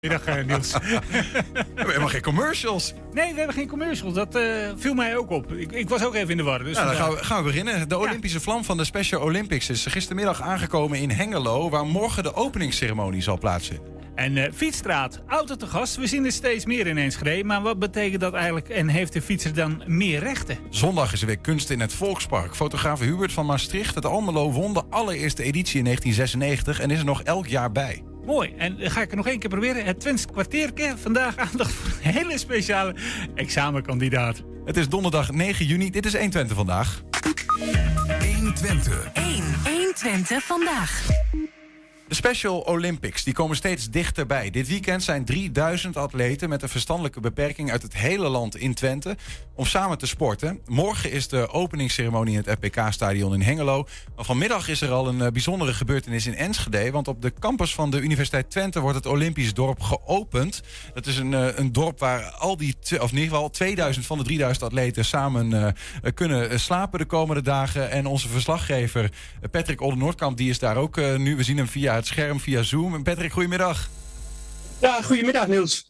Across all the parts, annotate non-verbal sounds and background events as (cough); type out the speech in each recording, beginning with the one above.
Middag, eh, Niels. (laughs) We hebben helemaal geen commercials. nee, we hebben geen commercials. Dat eh, viel mij ook op. Ik, ik was ook even in de war. Dus Nou, dan gaan we, gaan we beginnen. De Olympische vlam van de Special Olympics is gistermiddag aangekomen in Hengelo... waar morgen de openingsceremonie zal plaatsvinden. En eh, Fietsstraat, auto te gast. We zien er steeds meer in Enschede. Maar wat betekent dat eigenlijk? En heeft de fietser dan meer rechten? Zondag is er weer kunst in het Volkspark. Fotograaf Hubert van Maastricht uit Almelo won de allereerste editie in 1996... en is er nog elk jaar bij. Mooi. En dan ga ik het nog één keer proberen. Het Twents kwartierke. Vandaag aandacht voor een hele speciale examenkandidaat. Het is donderdag 9 juni. Dit is 120 vandaag. 120. 1. 120 vandaag. De Special Olympics die komen steeds dichterbij. Dit weekend zijn 3000 atleten met een verstandelijke beperking uit het hele land in Twente om samen te sporten. Morgen is de openingsceremonie in het FPK-stadion in Hengelo. Maar vanmiddag is er al een eh, bijzondere gebeurtenis in Enschede. Want op de campus van de Universiteit Twente wordt het Olympisch dorp geopend. Dat is een, eh, een dorp waar al die, of in ieder geval 2000 van de 3000 atleten samen eh, kunnen slapen de komende dagen. En onze verslaggever Patrick Olden-Noordkamp die is daar ook nu. We zien hem via het scherm, via Zoom. En Patrick, goedemiddag. Ja, goedemiddag Niels.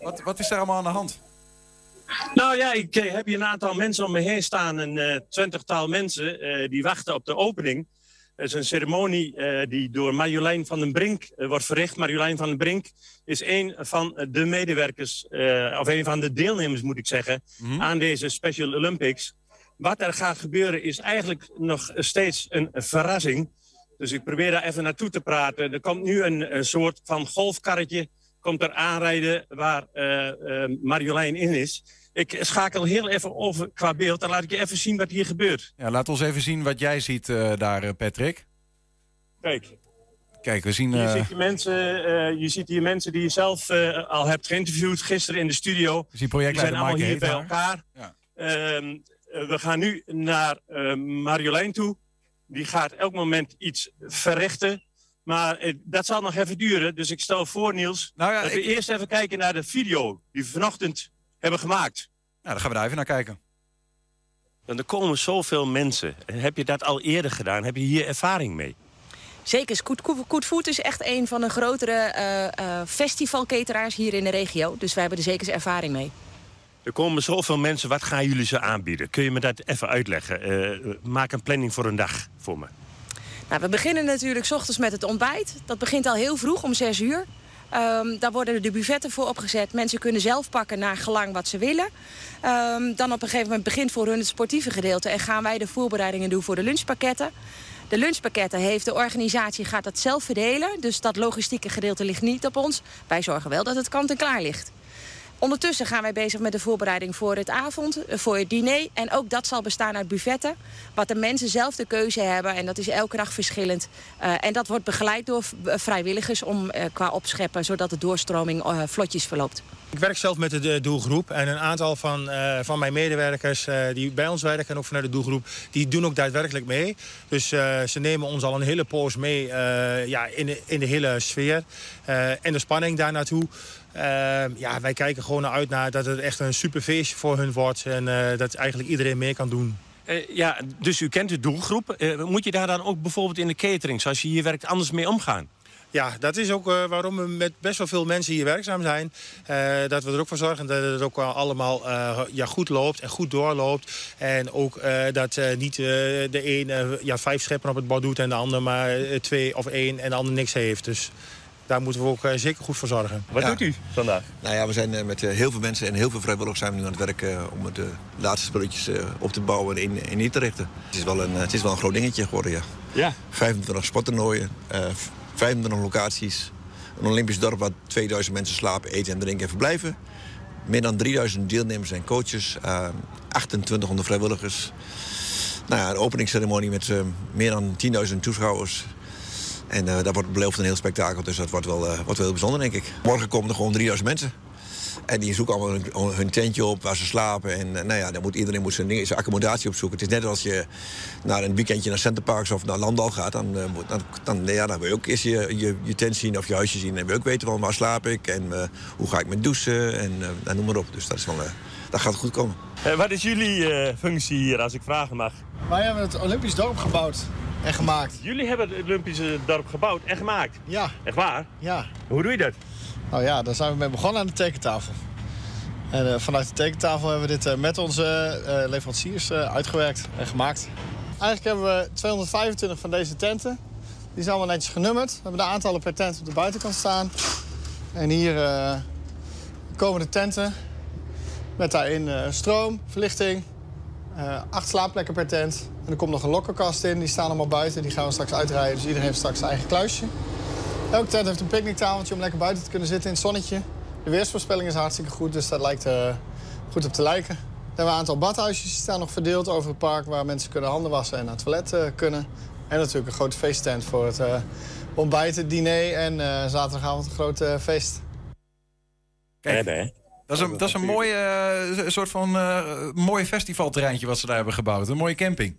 Wat, wat is daar allemaal aan de hand? Nou ja, ik eh, heb hier een aantal mensen om me heen staan. Een eh, twintigtal mensen eh, die wachten op de opening. Het is een ceremonie die door Marjolein van den Brink wordt verricht. Marjolein van den Brink is een van de medewerkers, of een van de deelnemers moet ik zeggen, aan deze Special Olympics. Wat er gaat gebeuren is eigenlijk nog steeds een verrassing. Dus ik probeer daar even naartoe te praten. Er komt nu een, een soort van golfkarretje komt er aanrijden waar eh, eh, Marjolein in is. Ik schakel heel even over qua beeld. Dan laat ik je even zien wat hier gebeurt. Ja, laat ons even zien wat jij ziet eh, daar, Patrick. Kijk, Kijk, we zien... hier je, mensen, je ziet hier mensen die je zelf al hebt geïnterviewd gisteren in de studio. we Die zijn allemaal hier bij elkaar. Ja. Ehm, eh, we gaan nu naar Marjolein toe. Die gaat elk moment iets verrichten. Maar eh, dat zal nog even duren. Dus ik stel voor, Niels, Nou ja, dat we eerst even kijken naar de video die we vanochtend hebben gemaakt. Nou, dan gaan we daar even naar kijken. Want er komen zoveel mensen. Heb je dat al eerder gedaan? Heb je hier ervaring mee? Zeker, Scoot Koet Food is echt een van de grotere eh eh, festivalcateraars hier in de regio. Dus wij hebben er zeker eens ervaring mee. Er komen zoveel mensen. Wat gaan jullie ze aanbieden? Kun je me dat even uitleggen? Eh, maak een planning voor een dag voor me. Nou, we beginnen natuurlijk 's ochtends met het ontbijt. Dat begint al heel vroeg, om 6 uur. Ehm, daar worden de buffetten voor opgezet. Mensen kunnen zelf pakken naar gelang wat ze willen. Ehm, dan op een gegeven moment begint voor hun het sportieve gedeelte... en gaan wij de voorbereidingen doen voor de lunchpakketten. De lunchpakketten heeft de organisatie gaat dat zelf verdelen. Dus dat logistieke gedeelte ligt niet op ons. Wij zorgen wel dat het kant-en-klaar ligt. Ondertussen gaan wij bezig met de voorbereiding voor het avond, eh, voor het diner. En ook dat zal bestaan uit buffetten. Wat de mensen zelf de keuze hebben. En dat is elke dag verschillend. Eh, en dat wordt begeleid door eh, vrijwilligers om qua opscheppen... zodat de doorstroming vlotjes verloopt. Ik werk zelf met de doelgroep en een aantal van, van mijn medewerkers die bij ons werken en ook vanuit de doelgroep, die doen ook daadwerkelijk mee. Dus ze nemen ons al een hele poos mee ja, in, de, in de hele sfeer en de spanning daar naartoe. Eh, ja, wij kijken gewoon uit naar dat het echt een super feestje voor hun wordt en eh, dat eigenlijk iedereen mee kan doen. Eh, ja, dus u kent de doelgroep. Eh, moet je daar dan ook bijvoorbeeld in de catering, zoals je hier werkt, anders mee omgaan? Ja, dat is ook waarom we met best wel veel mensen hier werkzaam zijn. Dat we er ook voor zorgen dat het ook allemaal ja, goed loopt en goed doorloopt. En ook dat niet de een ja, vijf scheppen op het bord doet en de ander maar twee of één en de ander niks heeft. Dus daar moeten we ook eh, zeker goed voor zorgen. Wat Ja. doet u vandaag? Nou ja, we zijn eh, met eh, heel veel mensen en heel veel vrijwilligers zijn we nu aan het werk eh, om de laatste spulletjes eh, op te bouwen en in, in te richten. Het is, wel een, het is wel een groot dingetje geworden, ja. Ja. 25 sporttoernooien, eh, 25 locaties. Een Olympisch dorp waar 2000 mensen slapen, eten en drinken en verblijven. Meer dan 3000 deelnemers en coaches. eh 2800 vrijwilligers. Nou ja, een openingsceremonie met eh, meer dan 10.000 toeschouwers. En eh dat wordt beloofd een heel spektakel, dus dat wordt wel, eh, wordt wel heel bijzonder, denk ik. Morgen komen er gewoon 3000 mensen. En die zoeken allemaal hun, hun tentje op waar ze slapen. En eh, nou ja, dan moet iedereen moet zijn, ding- zijn accommodatie opzoeken. Het is net als je naar een weekendje naar Centerparks of naar Landal gaat. Dan, eh, moet- dan, dan, ja, dan wil je ook eerst je, je, je tent zien of je huisje zien. En wil je ook weten van waar slaap ik en eh, hoe ga ik met douchen en eh, nou, noem maar op. Dus dat, is wel, eh, dat gaat goed komen. Eh, wat is jullie eh, functie hier, als ik vragen mag? Wij hebben het Olympisch dorp gebouwd en gemaakt. Jullie hebben het Olympische dorp gebouwd en gemaakt. Ja, Echt waar? ja. Hoe doe je dat? Nou ja, daar zijn we mee begonnen aan de tekentafel. En vanuit de tekentafel hebben we dit met onze leveranciers uitgewerkt en gemaakt. Eigenlijk hebben we 225 van deze tenten. Die zijn allemaal netjes genummerd. We hebben de aantallen per tent op de buitenkant staan. En hier komen de tenten met daarin stroom, verlichting, uh, acht slaapplekken per tent. En er komt nog een lokkerkast in. Die staan allemaal buiten. Die gaan we straks uitrijden. Dus iedereen heeft straks zijn eigen kluisje. Elke tent heeft een picknicktafeltje om lekker buiten te kunnen zitten in het zonnetje. De weersvoorspelling is hartstikke goed, dus dat lijkt uh, goed op te lijken. We hebben een aantal badhuisjes die staan nog verdeeld over het park... waar mensen kunnen handen wassen en naar het toilet uh, kunnen. En natuurlijk een grote feesttent voor het ontbijt, het diner... en zaterdagavond een groot feest. Kijk, hè? Dat is een, dat is een mooie, uh, soort van uh, mooi festivalterreintje wat ze daar hebben gebouwd. Een mooie camping.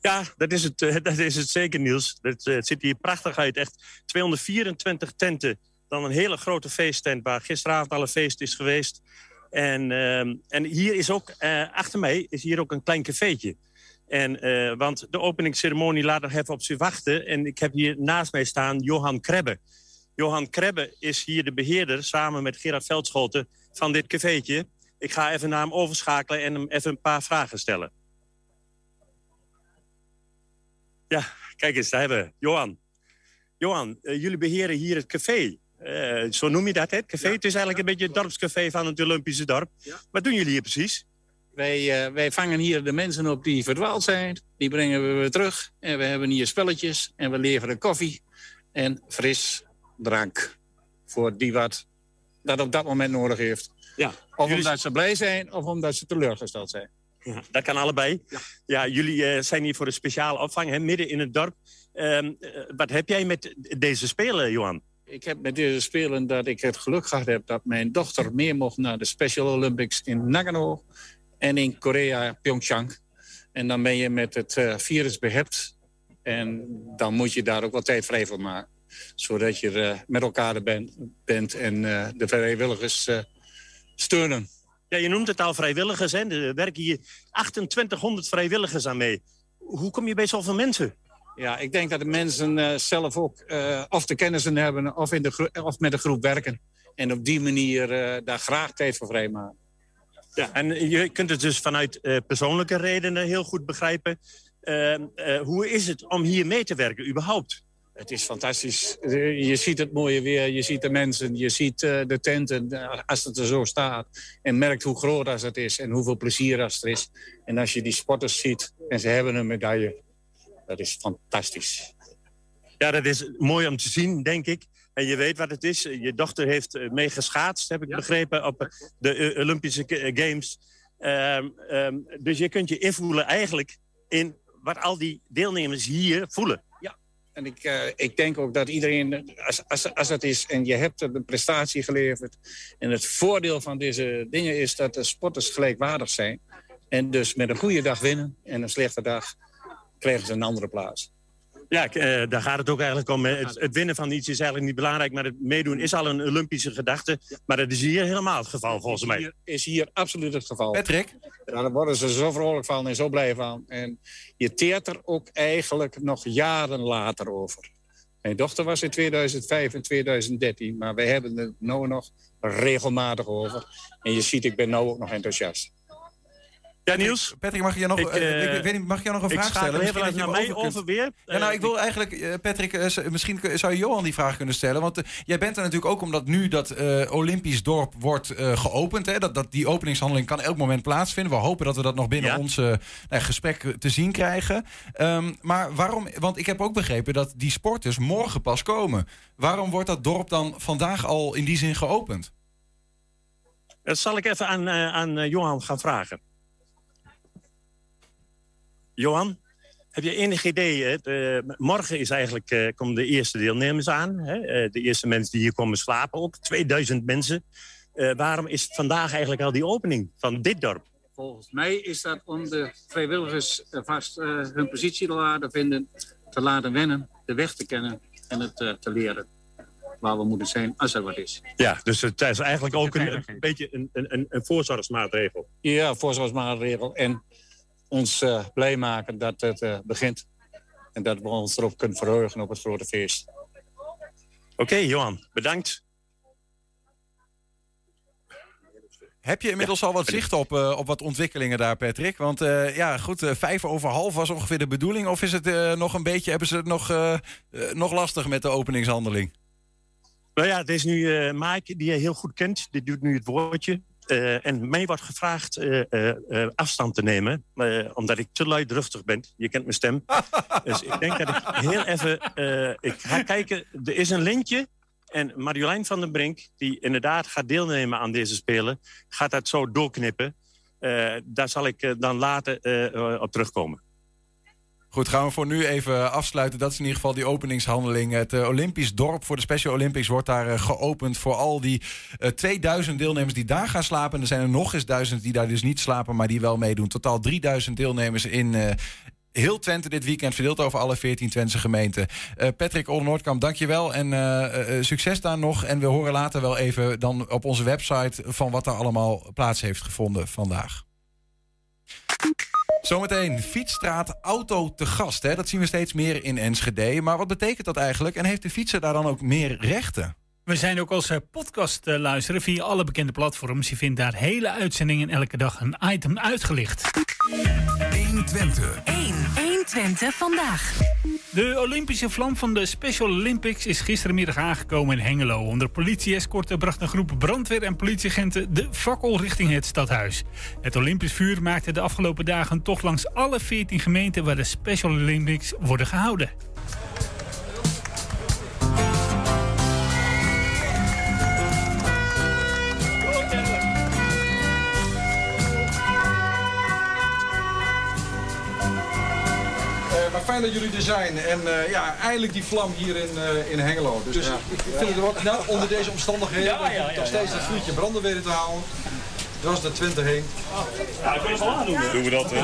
Ja, dat is het, uh, (laughs) dat is het zeker, Niels. Het, het ziet hier prachtig uit. Echt 224 tenten. Dan een hele grote feesttent waar gisteravond al een feest is geweest. En, ehm, en hier is ook, achter mij, is hier ook een klein cafeetje. En, want de openingsceremonie laat nog even op zich wachten. En ik heb hier naast mij staan Johan Krebbe. Johan Krebbe is hier de beheerder, samen met Gerard Veldschoten, van dit cafeetje. Ik ga even naar hem overschakelen en hem even een paar vragen stellen. Ja, kijk eens, daar hebben we Johan. Johan, uh, jullie beheren hier het café. Uh, zo noem je dat, hè? het café. Het is eigenlijk een beetje het dorpscafé van het Olympische dorp. Ja. Wat doen jullie hier precies? Wij, uh, wij vangen hier de mensen op die verdwaald zijn. Die brengen we weer terug. En we hebben hier spelletjes. En we leveren koffie. En fris drank. Voor die wat dat op dat moment nodig heeft. Ja, of omdat ze blij zijn, of omdat ze teleurgesteld zijn. Ja, dat kan allebei. Ja, ja jullie uh, zijn hier voor een speciale opvang, hè, midden in het dorp. Uh, wat heb jij met deze spelen, Johan? Ik heb met deze spelen dat ik het geluk gehad heb... dat mijn dochter mee mocht naar de Special Olympics in Nagano... en in Korea, Pyeongchang. En dan ben je met het uh, virus behept. En dan moet je daar ook wat tijd vrij voor maken zodat je uh, met elkaar bent, bent en uh, de vrijwilligers uh, steunen. Ja, je noemt het al vrijwilligers. Hè? Er werken hier 2800 vrijwilligers aan mee. Hoe kom je bij zoveel mensen? Ja, ik denk dat de mensen zelf ook of de kennissen hebben of, in de of met een groep werken. En op die manier daar graag tijd voor vrijmaken. Ja, en je kunt het dus vanuit persoonlijke redenen heel goed begrijpen. hoe is het om hier mee te werken überhaupt? Het is fantastisch. Je ziet het mooie weer, je ziet de mensen, je ziet uh, de tenten eh, als het er zo staat. En merkt hoe groot als het is en hoeveel plezier als er is. En als je die sporters ziet en ze hebben een medaille, dat is fantastisch. Ja, dat is mooi om te zien, denk ik. En je weet wat het is. Je dochter heeft eh, mee geschaatst, heb ik ja. begrepen, op de Olympische Games. Um, um, dus je kunt je invoelen eigenlijk in wat al die deelnemers hier voelen. En ik, uh, ik denk ook dat iedereen, als, als, als het is en je hebt een prestatie geleverd... en het voordeel van deze dingen is dat de sporters gelijkwaardig zijn... en dus met een goede dag winnen en een slechte dag krijgen ze een andere plaats. Ja, uh, daar gaat het ook eigenlijk om. Het, het, winnen van iets is eigenlijk niet belangrijk... maar het meedoen is al een Olympische gedachte. Maar dat is hier helemaal het geval, volgens mij. Hier, is hier absoluut het geval. Patrick? Ja, daar worden ze zo vrolijk van en zo blij van. En je teert er ook eigenlijk nog jaren later over. Mijn dochter was in 2005 en 2013... maar wij hebben het nu nog regelmatig over. En je ziet, ik ben nu ook nog enthousiast. Ja, Niels? Patrick, mag je nog, ik, uh, ik, weet niet, mag je nog een vraag stellen? Ik even naar mij over weer. Ja, nou, ik wil eigenlijk, Patrick, misschien zou je Johan die vraag kunnen stellen. Want jij bent er natuurlijk ook omdat nu dat Olympisch dorp wordt geopend. Hè, dat, dat die openingshandeling kan elk moment plaatsvinden. We hopen dat we dat nog binnen ja. ons gesprek te zien krijgen. Um, maar waarom, want ik heb ook begrepen dat die sporters morgen pas komen. Waarom wordt dat dorp dan vandaag al in die zin geopend? Dat zal ik even aan, aan Johan gaan vragen. Johan, heb je enig idee? Hè? morgen is eigenlijk, uh, komen de eerste deelnemers aan. Hè? Uh, de eerste mensen die hier komen slapen ook. 2000 mensen. Uh, waarom is vandaag eigenlijk al die opening van dit dorp? Volgens mij is dat om de vrijwilligers vast hun positie te laten vinden. Te laten wennen, de weg te kennen en het te leren. Waar we moeten zijn als er wat is. Ja, dus het is eigenlijk ook een, een beetje een, een, een voorzorgsmaatregel. Ja, voorzorgsmaatregel. En ons uh, blij maken dat het uh, begint. En dat we ons erop kunnen verheugen op het grote feest. Oké, Johan, bedankt. Heb je inmiddels al wat zicht op, uh, op wat ontwikkelingen daar, Patrick? Want uh, ja, goed, uh, vijf over half was ongeveer de bedoeling. Of is het nog een beetje, hebben ze het nog, nog lastig met de openingshandeling? Nou ja, het is nu Mike, die je heel goed kent. Die doet nu het woordje. En mij wordt gevraagd afstand te nemen. omdat ik te luidruchtig ben. Je kent mijn stem. (laughs) dus ik denk dat ik heel even... ik ga kijken. Er is een lintje en Marjolein van den Brink, die inderdaad gaat deelnemen aan deze Spelen... gaat dat zo doorknippen. Daar zal ik dan later op terugkomen. Goed, gaan we voor nu even afsluiten. Dat is in ieder geval die openingshandeling. Het Olympisch dorp voor de Special Olympics wordt daar geopend... voor al die 2000 deelnemers die daar gaan slapen. En er zijn er nog eens duizend die daar dus niet slapen... maar die wel meedoen. Totaal 3000 deelnemers in, heel Twente dit weekend, verdeeld over alle 14 Twentse gemeenten. Uh, Patrick Olden-Noordkamp, dankjewel en uh, succes daar nog. En we horen later wel even dan op onze website van wat er allemaal plaats heeft gevonden vandaag. Zometeen fietsstraat auto te gast. Hè? Dat zien we steeds meer in Enschede. Maar wat betekent dat eigenlijk? En heeft de fietser daar dan ook meer rechten? We zijn ook als podcast luisteren via alle bekende platforms. Je vindt daar hele uitzendingen elke dag een item uitgelicht. 1 Twente vandaag. De Olympische vlam van de Special Olympics is gistermiddag aangekomen in Hengelo. Onder politie-escorten bracht een groep brandweer- en politieagenten de fakkel richting het stadhuis. Het Olympisch vuur maakte de afgelopen dagen toch langs alle 14 gemeenten waar de Special Olympics worden gehouden. Fijn dat jullie er zijn. En uh, ja, eindelijk die vlam hier in, uh, in Hengelo. Dus, dus ik, ik, vind het ook, nou, onder deze omstandigheden, ja, ja, ja, nog steeds dat vuurtje branden weten te houden. Dwars de 20 heen. Ja, ik wil het wel aandoen. Doen we dat, hè?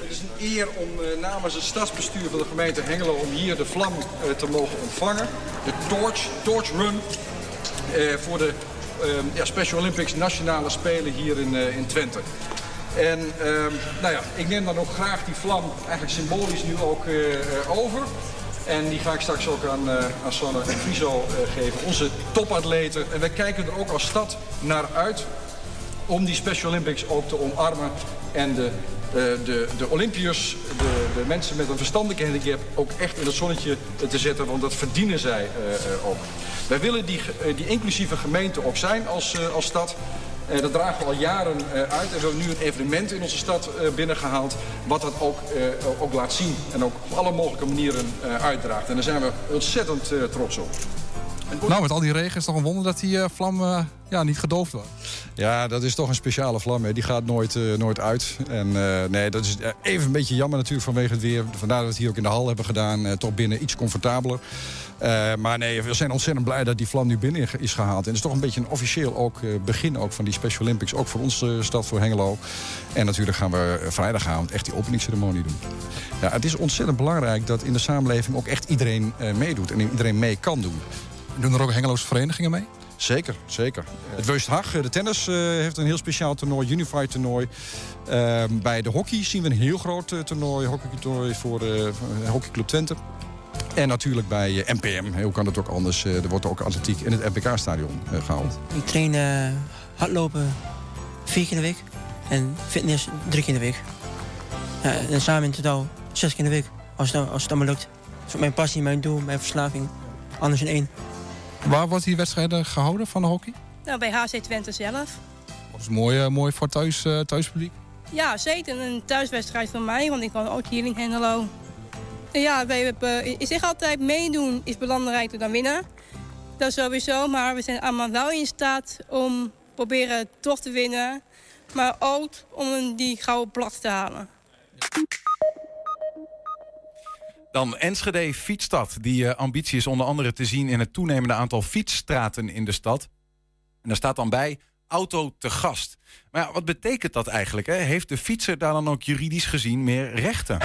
Het is een eer om uh, namens het stadsbestuur van de gemeente Hengelo om hier de vlam te mogen ontvangen. De Torch, Torch Run voor de ja, Special Olympics nationale spelen hier in, in Twente. En um, nou ja, ik neem dan ook graag die vlam eigenlijk symbolisch nu ook uh, over. En die ga ik straks ook aan, uh, aan Sanne en Friso uh, geven, onze topatleten. En wij kijken er ook als stad naar uit om die Special Olympics ook te omarmen. En de, de, de Olympiërs, de, de mensen met een verstandelijke handicap, ook echt in het zonnetje te zetten. Want dat verdienen zij ook. Wij willen die, die inclusieve gemeente ook zijn als, als stad. Uh, dat dragen we al jaren uh, uit. En we hebben nu een evenement in onze stad uh, binnengehaald... wat dat ook, ook laat zien en ook op alle mogelijke manieren uitdraagt. En daar zijn we ontzettend trots op. Nou, met al die regen is het toch een wonder dat die vlam ja, niet gedoofd wordt. Ja, dat is toch een speciale vlam. Hè. Die gaat nooit, nooit uit. En nee, dat is even een beetje jammer natuurlijk vanwege het weer. Vandaar dat we het hier ook in de hal hebben gedaan. toch binnen iets comfortabeler. Maar nee, we zijn ontzettend blij dat die vlam nu binnen is gehaald. En het is toch een beetje een officieel ook, begin ook van die Special Olympics. Ook voor onze stad, voor Hengelo. En natuurlijk gaan we vrijdagavond echt die openingsceremonie doen. Ja, het is ontzettend belangrijk dat in de samenleving ook echt iedereen meedoet. En iedereen mee kan doen. Doen er ook Hengeloze verenigingen mee? Zeker, zeker. Het Weust Hag, de tennis, heeft een heel speciaal toernooi, Unified toernooi. Ehm, bij de hockey zien we een heel groot toernooi, hockeytoernooi voor Hockeyclub Twente. En natuurlijk bij NPM, hoe kan het ook anders, eh, er wordt ook atletiek in het NPK-stadion eh, gehaald. Ik train uh, hardlopen vier keer in de week en fitness drie keer in de week. En samen in totaal zes keer in de week, als het, als het allemaal lukt. Dat is mijn passie, mijn doel, mijn verslaving. Anders in één. Waar wordt die wedstrijden gehouden van de hockey? Nou, bij HC Twente zelf. Dat is mooi, mooi voor thuis, thuispubliek. Ja, zeker. Een thuiswedstrijd van mij, want ik woon ook hier in Hengelo. Ja, wij hebben, ik zeg altijd, meedoen is belangrijker dan winnen. Dat sowieso, maar we zijn allemaal wel in staat om proberen toch te winnen. Maar ook om die gouden plak te halen. Dan Enschede Fietsstad. Die uh, ambitie is onder andere te zien in het toenemende aantal fietsstraten in de stad. En daar staat dan bij auto te gast. Maar ja, wat betekent dat eigenlijk? Hè? Heeft de fietser daar dan ook juridisch gezien meer rechten?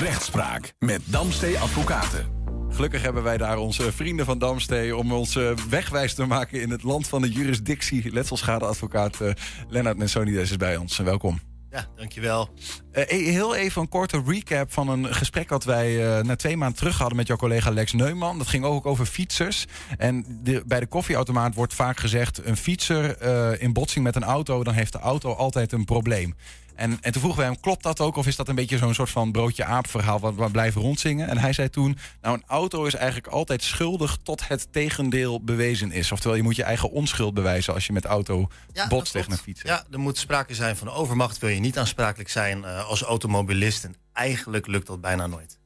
Rechtspraak met Damstee Advocaten. Gelukkig hebben wij daar onze vrienden van Damstee om ons uh, wegwijs te maken in het land van de jurisdictie. Letselschadeadvocaat uh, Lennart Nensonides is bij ons. Welkom. Ja, dankjewel. E- heel even een korte recap van een gesprek dat wij eh, na twee maanden terug hadden met jouw collega Lex Neumann. Dat ging ook over fietsers. En de, bij de koffieautomaat wordt vaak gezegd: een fietser eh, in botsing met een auto, dan heeft de auto altijd een probleem. En, en toen vroegen wij hem, klopt dat ook? Of is dat een beetje zo'n soort van broodje aap verhaal wat we blijven rondzingen? En hij zei toen, nou een auto is eigenlijk altijd schuldig tot het tegendeel bewezen is. Oftewel, je moet je eigen onschuld bewijzen als je met auto Ja, botst tegen een fiets. Ja, er moet sprake zijn van overmacht. Wil je niet aansprakelijk zijn eh, als automobilist. En eigenlijk lukt dat bijna nooit.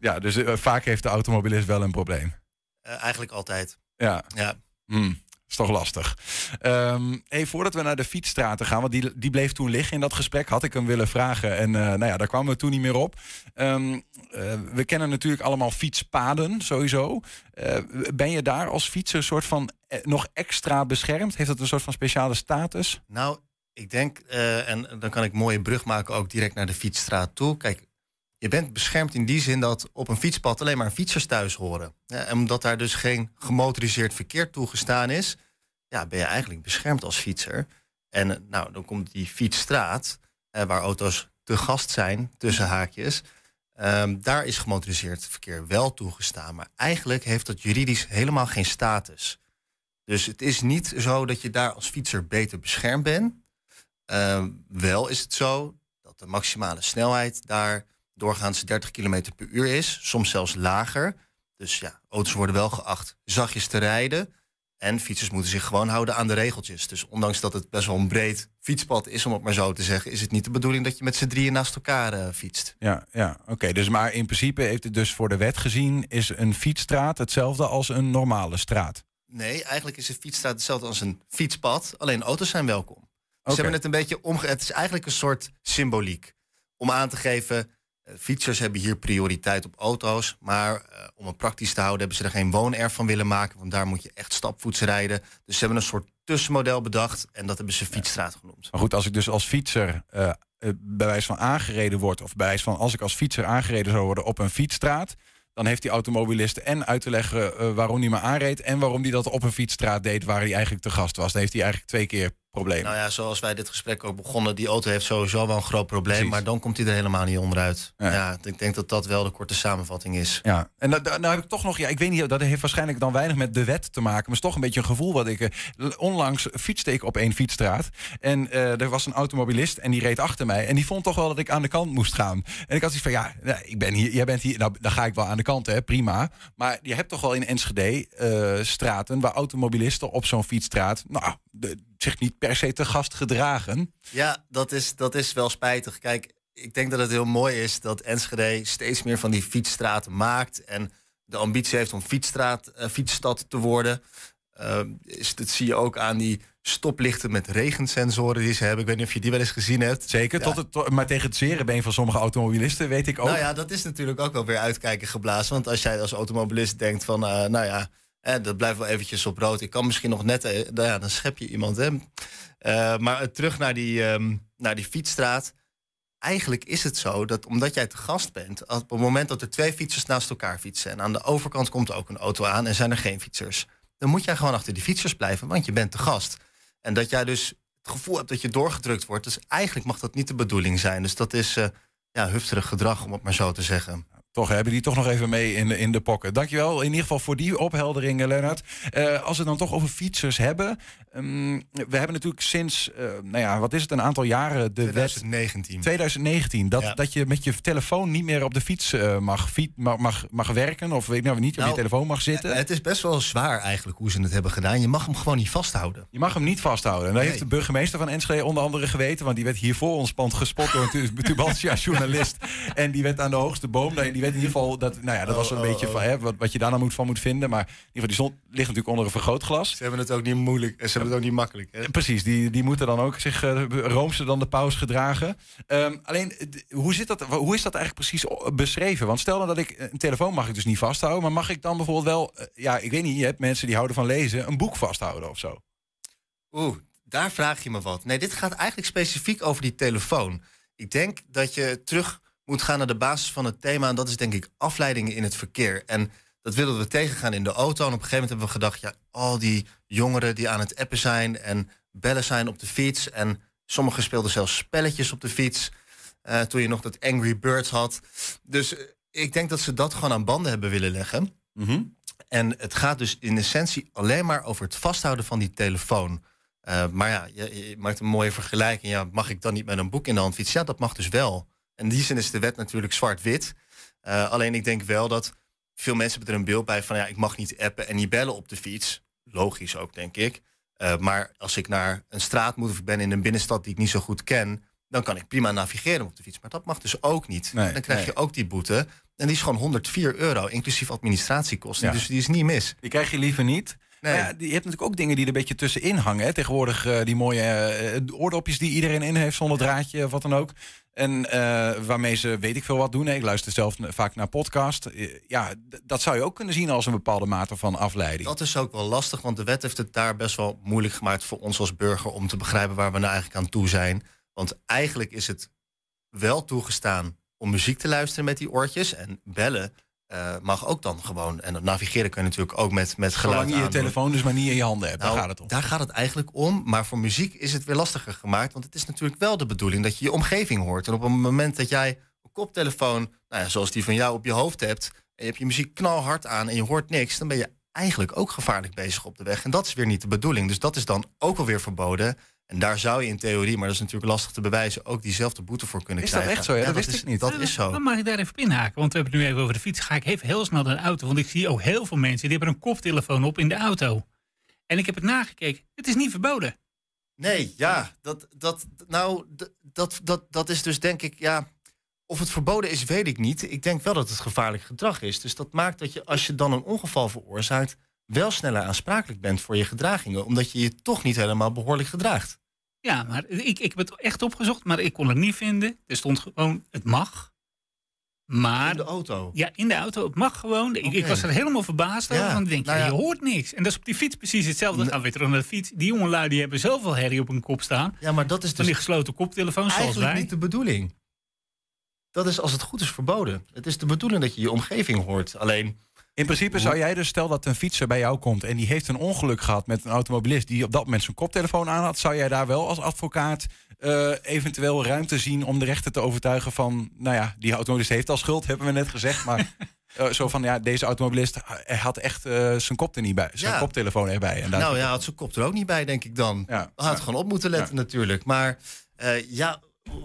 Ja, dus eh, vaak heeft de automobilist wel een probleem. Eh, eigenlijk altijd. Ja. Ja. Hmm, is toch lastig. Ehm hey, voordat we naar de fietsstraten gaan, want die, die bleef toen liggen in dat gesprek, had ik hem willen vragen. En eh, nou ja, daar kwamen we toen niet meer op. Ehm, eh, we kennen natuurlijk allemaal fietspaden, sowieso. Eh, ben je daar als fietser soort van nog extra beschermd? Heeft dat een soort van speciale status? Nou, ik denk, en dan kan ik een mooie brug maken ook direct naar de fietsstraat toe. Kijk, je bent beschermd in die zin dat op een fietspad alleen maar fietsers thuis horen. En omdat daar dus geen gemotoriseerd verkeer toegestaan is, ja, ben je eigenlijk beschermd als fietser. En eh, nou, dan komt die fietsstraat, eh, waar auto's te gast zijn, tussen haakjes. Ehm, daar is gemotoriseerd verkeer wel toegestaan. Maar eigenlijk heeft dat juridisch helemaal geen status. Dus het is niet zo dat je daar als fietser beter beschermd bent. Ehm, wel is het zo dat de maximale snelheid daar doorgaans 30 km per uur is, soms zelfs lager. Dus ja, auto's worden wel geacht zachtjes te rijden. En fietsers moeten zich gewoon houden aan de regeltjes. Dus ondanks dat het best wel een breed fietspad is, om het maar zo te zeggen, is het niet de bedoeling dat je met z'n drieën naast elkaar eh, fietst. Ja, ja oké. dus maar in principe heeft het dus voor de wet gezien, is een fietsstraat hetzelfde als een normale straat. Nee, eigenlijk is een fietsstraat hetzelfde als een fietspad. Alleen auto's zijn welkom. Dus ze hebben het een beetje omge... Het is eigenlijk een soort symboliek. Om aan te geven, fietsers hebben hier prioriteit op auto's. Maar eh, om het praktisch te houden hebben ze er geen woonerf van willen maken. Want daar moet je echt stapvoets rijden. Dus ze hebben een soort tussenmodel bedacht. En dat hebben ze fietsstraat genoemd. Maar goed, als ik dus als fietser eh, eh, bij wijze van aangereden word, of bij wijze van als ik als fietser aangereden zou worden op een fietsstraat, dan heeft die automobilist en uit te leggen eh, waarom hij me aanreed en waarom hij dat op een fietsstraat deed waar hij eigenlijk te gast was. Dan heeft hij eigenlijk twee keer problemen. Nou ja, zoals wij dit gesprek ook begonnen, die auto heeft sowieso wel een groot probleem. Precies. Maar dan komt hij er helemaal niet onderuit. Ja. Ja. ik denk dat dat wel de korte samenvatting is. Ja, en nou heb ik toch nog, ja, ik weet niet, dat heeft waarschijnlijk dan weinig met de wet te maken, maar het is toch een beetje een gevoel wat ik. eh, onlangs fietste ik op één fietsstraat en eh, er was een automobilist en die reed achter mij en die vond toch wel dat ik aan de kant moest gaan. En ik had zoiets van, ja, nou, ik ben hier, jij bent hier, nou, dan ga ik wel aan de kant, hè, prima. Maar je hebt toch wel in Enschede eh, straten waar automobilisten op zo'n fietsstraat, nou, de- zich niet per se te gast gedragen. Ja, dat is, dat is wel spijtig. Kijk, ik denk dat het heel mooi is dat Enschede steeds meer van die fietsstraten maakt. En de ambitie heeft om fietsstraat, eh, fietsstad te worden. Eh, is, dat zie je ook aan die stoplichten met regensensoren die ze hebben. Ik weet niet of je die wel eens gezien hebt. Zeker, Ja. tot het, to- maar tegen het zere been van sommige automobilisten weet ik ook. Nou ja, dat is natuurlijk ook wel weer uitkijken geblazen. Want als jij als automobilist denkt van, eh, nou ja, dat blijft wel eventjes op rood. Ik kan misschien nog net, eh, nou ja, dan schep je iemand. Hè. Eh, maar eh, terug naar die, ehm, naar die fietsstraat. Eigenlijk is het zo dat omdat jij te gast bent, op het moment dat er twee fietsers naast elkaar fietsen en aan de overkant komt ook een auto aan en zijn er geen fietsers, dan moet jij gewoon achter die fietsers blijven, want je bent te gast. En dat jij dus het gevoel hebt dat je doorgedrukt wordt, dus eigenlijk mag dat niet de bedoeling zijn. Dus dat is eh, ja, hufterig gedrag, om het maar zo te zeggen. Toch hebben die toch nog even mee in de, in de pocket. Dankjewel in ieder geval voor die opheldering, eh, Lennart. Eh, als we het dan toch over fietsers hebben. ehm, we hebben natuurlijk sinds, eh, nou ja, wat is het, een aantal jaren de 2019. wet 2019. Dat, Ja. dat je met je telefoon niet meer op de fiets mag, fiet, mag, mag, mag werken. Of weet ik nou niet op Nou, je telefoon mag zitten. Het is best wel zwaar eigenlijk hoe ze het hebben gedaan. Je mag hem gewoon niet vasthouden. Je mag hem niet vasthouden. En dat Nee. heeft de burgemeester van Enschede onder andere geweten. Want die werd hier voor ons pand gespot door een tu- (laughs) Tubantia-journalist. En die werd aan de hoogste boom. Die werd in ieder geval, dat, nou ja, dat was een Oh, oh, beetje oh. van, hè, wat, wat je daar moet van moet vinden. Maar in ieder geval, die stond, ligt natuurlijk onder een vergrootglas. Ze hebben het ook niet moeilijk. Ze hebben het ook niet makkelijk. Hè? Precies, die, die moeten dan ook zich uh, roomser dan de paus gedragen. Ehm, alleen, hoe, zit dat, hoe is dat eigenlijk precies beschreven? Want stel nou dat ik een telefoon mag ik dus niet vasthouden, maar mag ik dan bijvoorbeeld wel, eh, ja, ik weet niet, je hebt mensen die houden van lezen, een boek vasthouden of zo? Oeh, daar vraag je me wat. Nee, dit gaat eigenlijk specifiek over die telefoon. Ik denk dat je terug moet gaan naar de basis van het thema. En dat is denk ik afleidingen in het verkeer. En dat willen we tegengaan in de auto. En op een gegeven moment hebben we gedacht... ja, al die jongeren die aan het appen zijn en bellen zijn op de fiets... en Sommigen speelden zelfs spelletjes op de fiets. eh, toen je nog dat Angry Birds had. Dus eh, ik denk dat ze dat gewoon aan banden hebben willen leggen. Mhm. En het gaat dus in essentie alleen maar over het vasthouden van die telefoon. Eh, maar ja, je, je maakt een mooie vergelijking. Ja, mag ik dan niet met een boek in de hand fietsen? Ja, dat mag dus wel. En in die zin is de wet natuurlijk zwart-wit. Eh, alleen ik denk wel dat veel mensen hebben er een beeld bij van... ja, ik mag niet appen en niet bellen op de fiets. Logisch ook, denk ik. Eh, maar als ik naar een straat moet of ik ben in een binnenstad die ik niet zo goed ken... dan kan ik prima navigeren op de fiets. Maar dat mag dus ook niet. Nee, dan krijg nee. je ook die boete. En die is gewoon 104 euro, inclusief administratiekosten. Ja. Dus die is niet mis. Die krijg je liever niet. Nee. Maar ja, die- je hebt natuurlijk ook dingen die er een beetje tussenin hangen. Hè. Tegenwoordig eh, die mooie eh, oordopjes die iedereen in heeft zonder draadje of wat dan ook. En eh, waarmee ze weet ik veel wat doen. Ik luister zelf vaak naar podcast. Eh, ja, dat zou je ook kunnen zien als een bepaalde mate van afleiding. Dat is ook wel lastig, want de wet heeft het daar best wel moeilijk gemaakt voor ons als burger om te begrijpen waar we nou eigenlijk aan toe zijn. Want eigenlijk is het wel toegestaan om muziek te luisteren met die oortjes en bellen. Eh, mag ook dan gewoon. En dat navigeren kun je natuurlijk ook met, met geluid Zolang je je telefoon dus maar niet in je handen hebt. Nou, daar gaat het om. Daar gaat het eigenlijk om. Maar voor muziek is het weer lastiger gemaakt. Want het is natuurlijk wel de bedoeling dat je je omgeving hoort. En op het moment dat jij een koptelefoon, nou ja, zoals die van jou, op je hoofd hebt. en je hebt je muziek knalhard aan en je hoort niks. dan ben je eigenlijk ook gevaarlijk bezig op de weg. En dat is weer niet de bedoeling. Dus dat is dan ook alweer verboden. En daar zou je in theorie, maar dat is natuurlijk lastig te bewijzen, ook diezelfde boete voor kunnen Is dat krijgen. echt zo? Ja, dat wist is, ik niet. Dat is zo. Dan mag ik daar even op inhaken, want we hebben het nu even over de fiets. Ga ik even heel snel naar de auto, want ik zie ook heel veel mensen die hebben een koptelefoon op in de auto. En ik heb het nagekeken. Het is niet verboden. Nee, ja, dat, dat, nou, dat, dat, dat is dus denk ik, ja, of het verboden is, weet ik niet. Ik denk wel dat het gevaarlijk gedrag is. Dus dat maakt dat je, als je dan een ongeval veroorzaakt, wel sneller aansprakelijk bent voor je gedragingen, omdat je je toch niet helemaal behoorlijk gedraagt. Ja, maar ik, ik heb het echt opgezocht, maar ik kon het niet vinden. Er stond gewoon, het mag. Maar, In de auto. Ja, in de auto. Het mag gewoon. Ik, ik was er helemaal verbaasd over. Ja, Want denk, nou ja, ja. je hoort niks. En dat is op die fiets precies hetzelfde. Dan gaan we weer terug naar de fiets. Die jongelui die hebben zoveel herrie op hun kop staan. Ja, maar dat is Van dus die gesloten koptelefoons zoals eigenlijk wij. niet de bedoeling. Dat is als het goed is verboden. Het is de bedoeling dat je je omgeving hoort. Alleen, In principe zou jij dus, stel dat een fietser bij jou komt en die heeft een ongeluk gehad met een automobilist die op dat moment zijn koptelefoon aan had, zou jij daar wel als advocaat eh, eventueel ruimte zien om de rechter te overtuigen van, nou ja, die automobilist heeft al schuld, hebben we net gezegd, maar (laughs) eh, zo van, ja, deze automobilist hij had echt eh, zijn kop er niet bij, zijn Ja. koptelefoon erbij. En nou ja, had zijn kop er ook niet bij, denk ik dan. Ja. Had gewoon op moeten letten natuurlijk. Maar ja,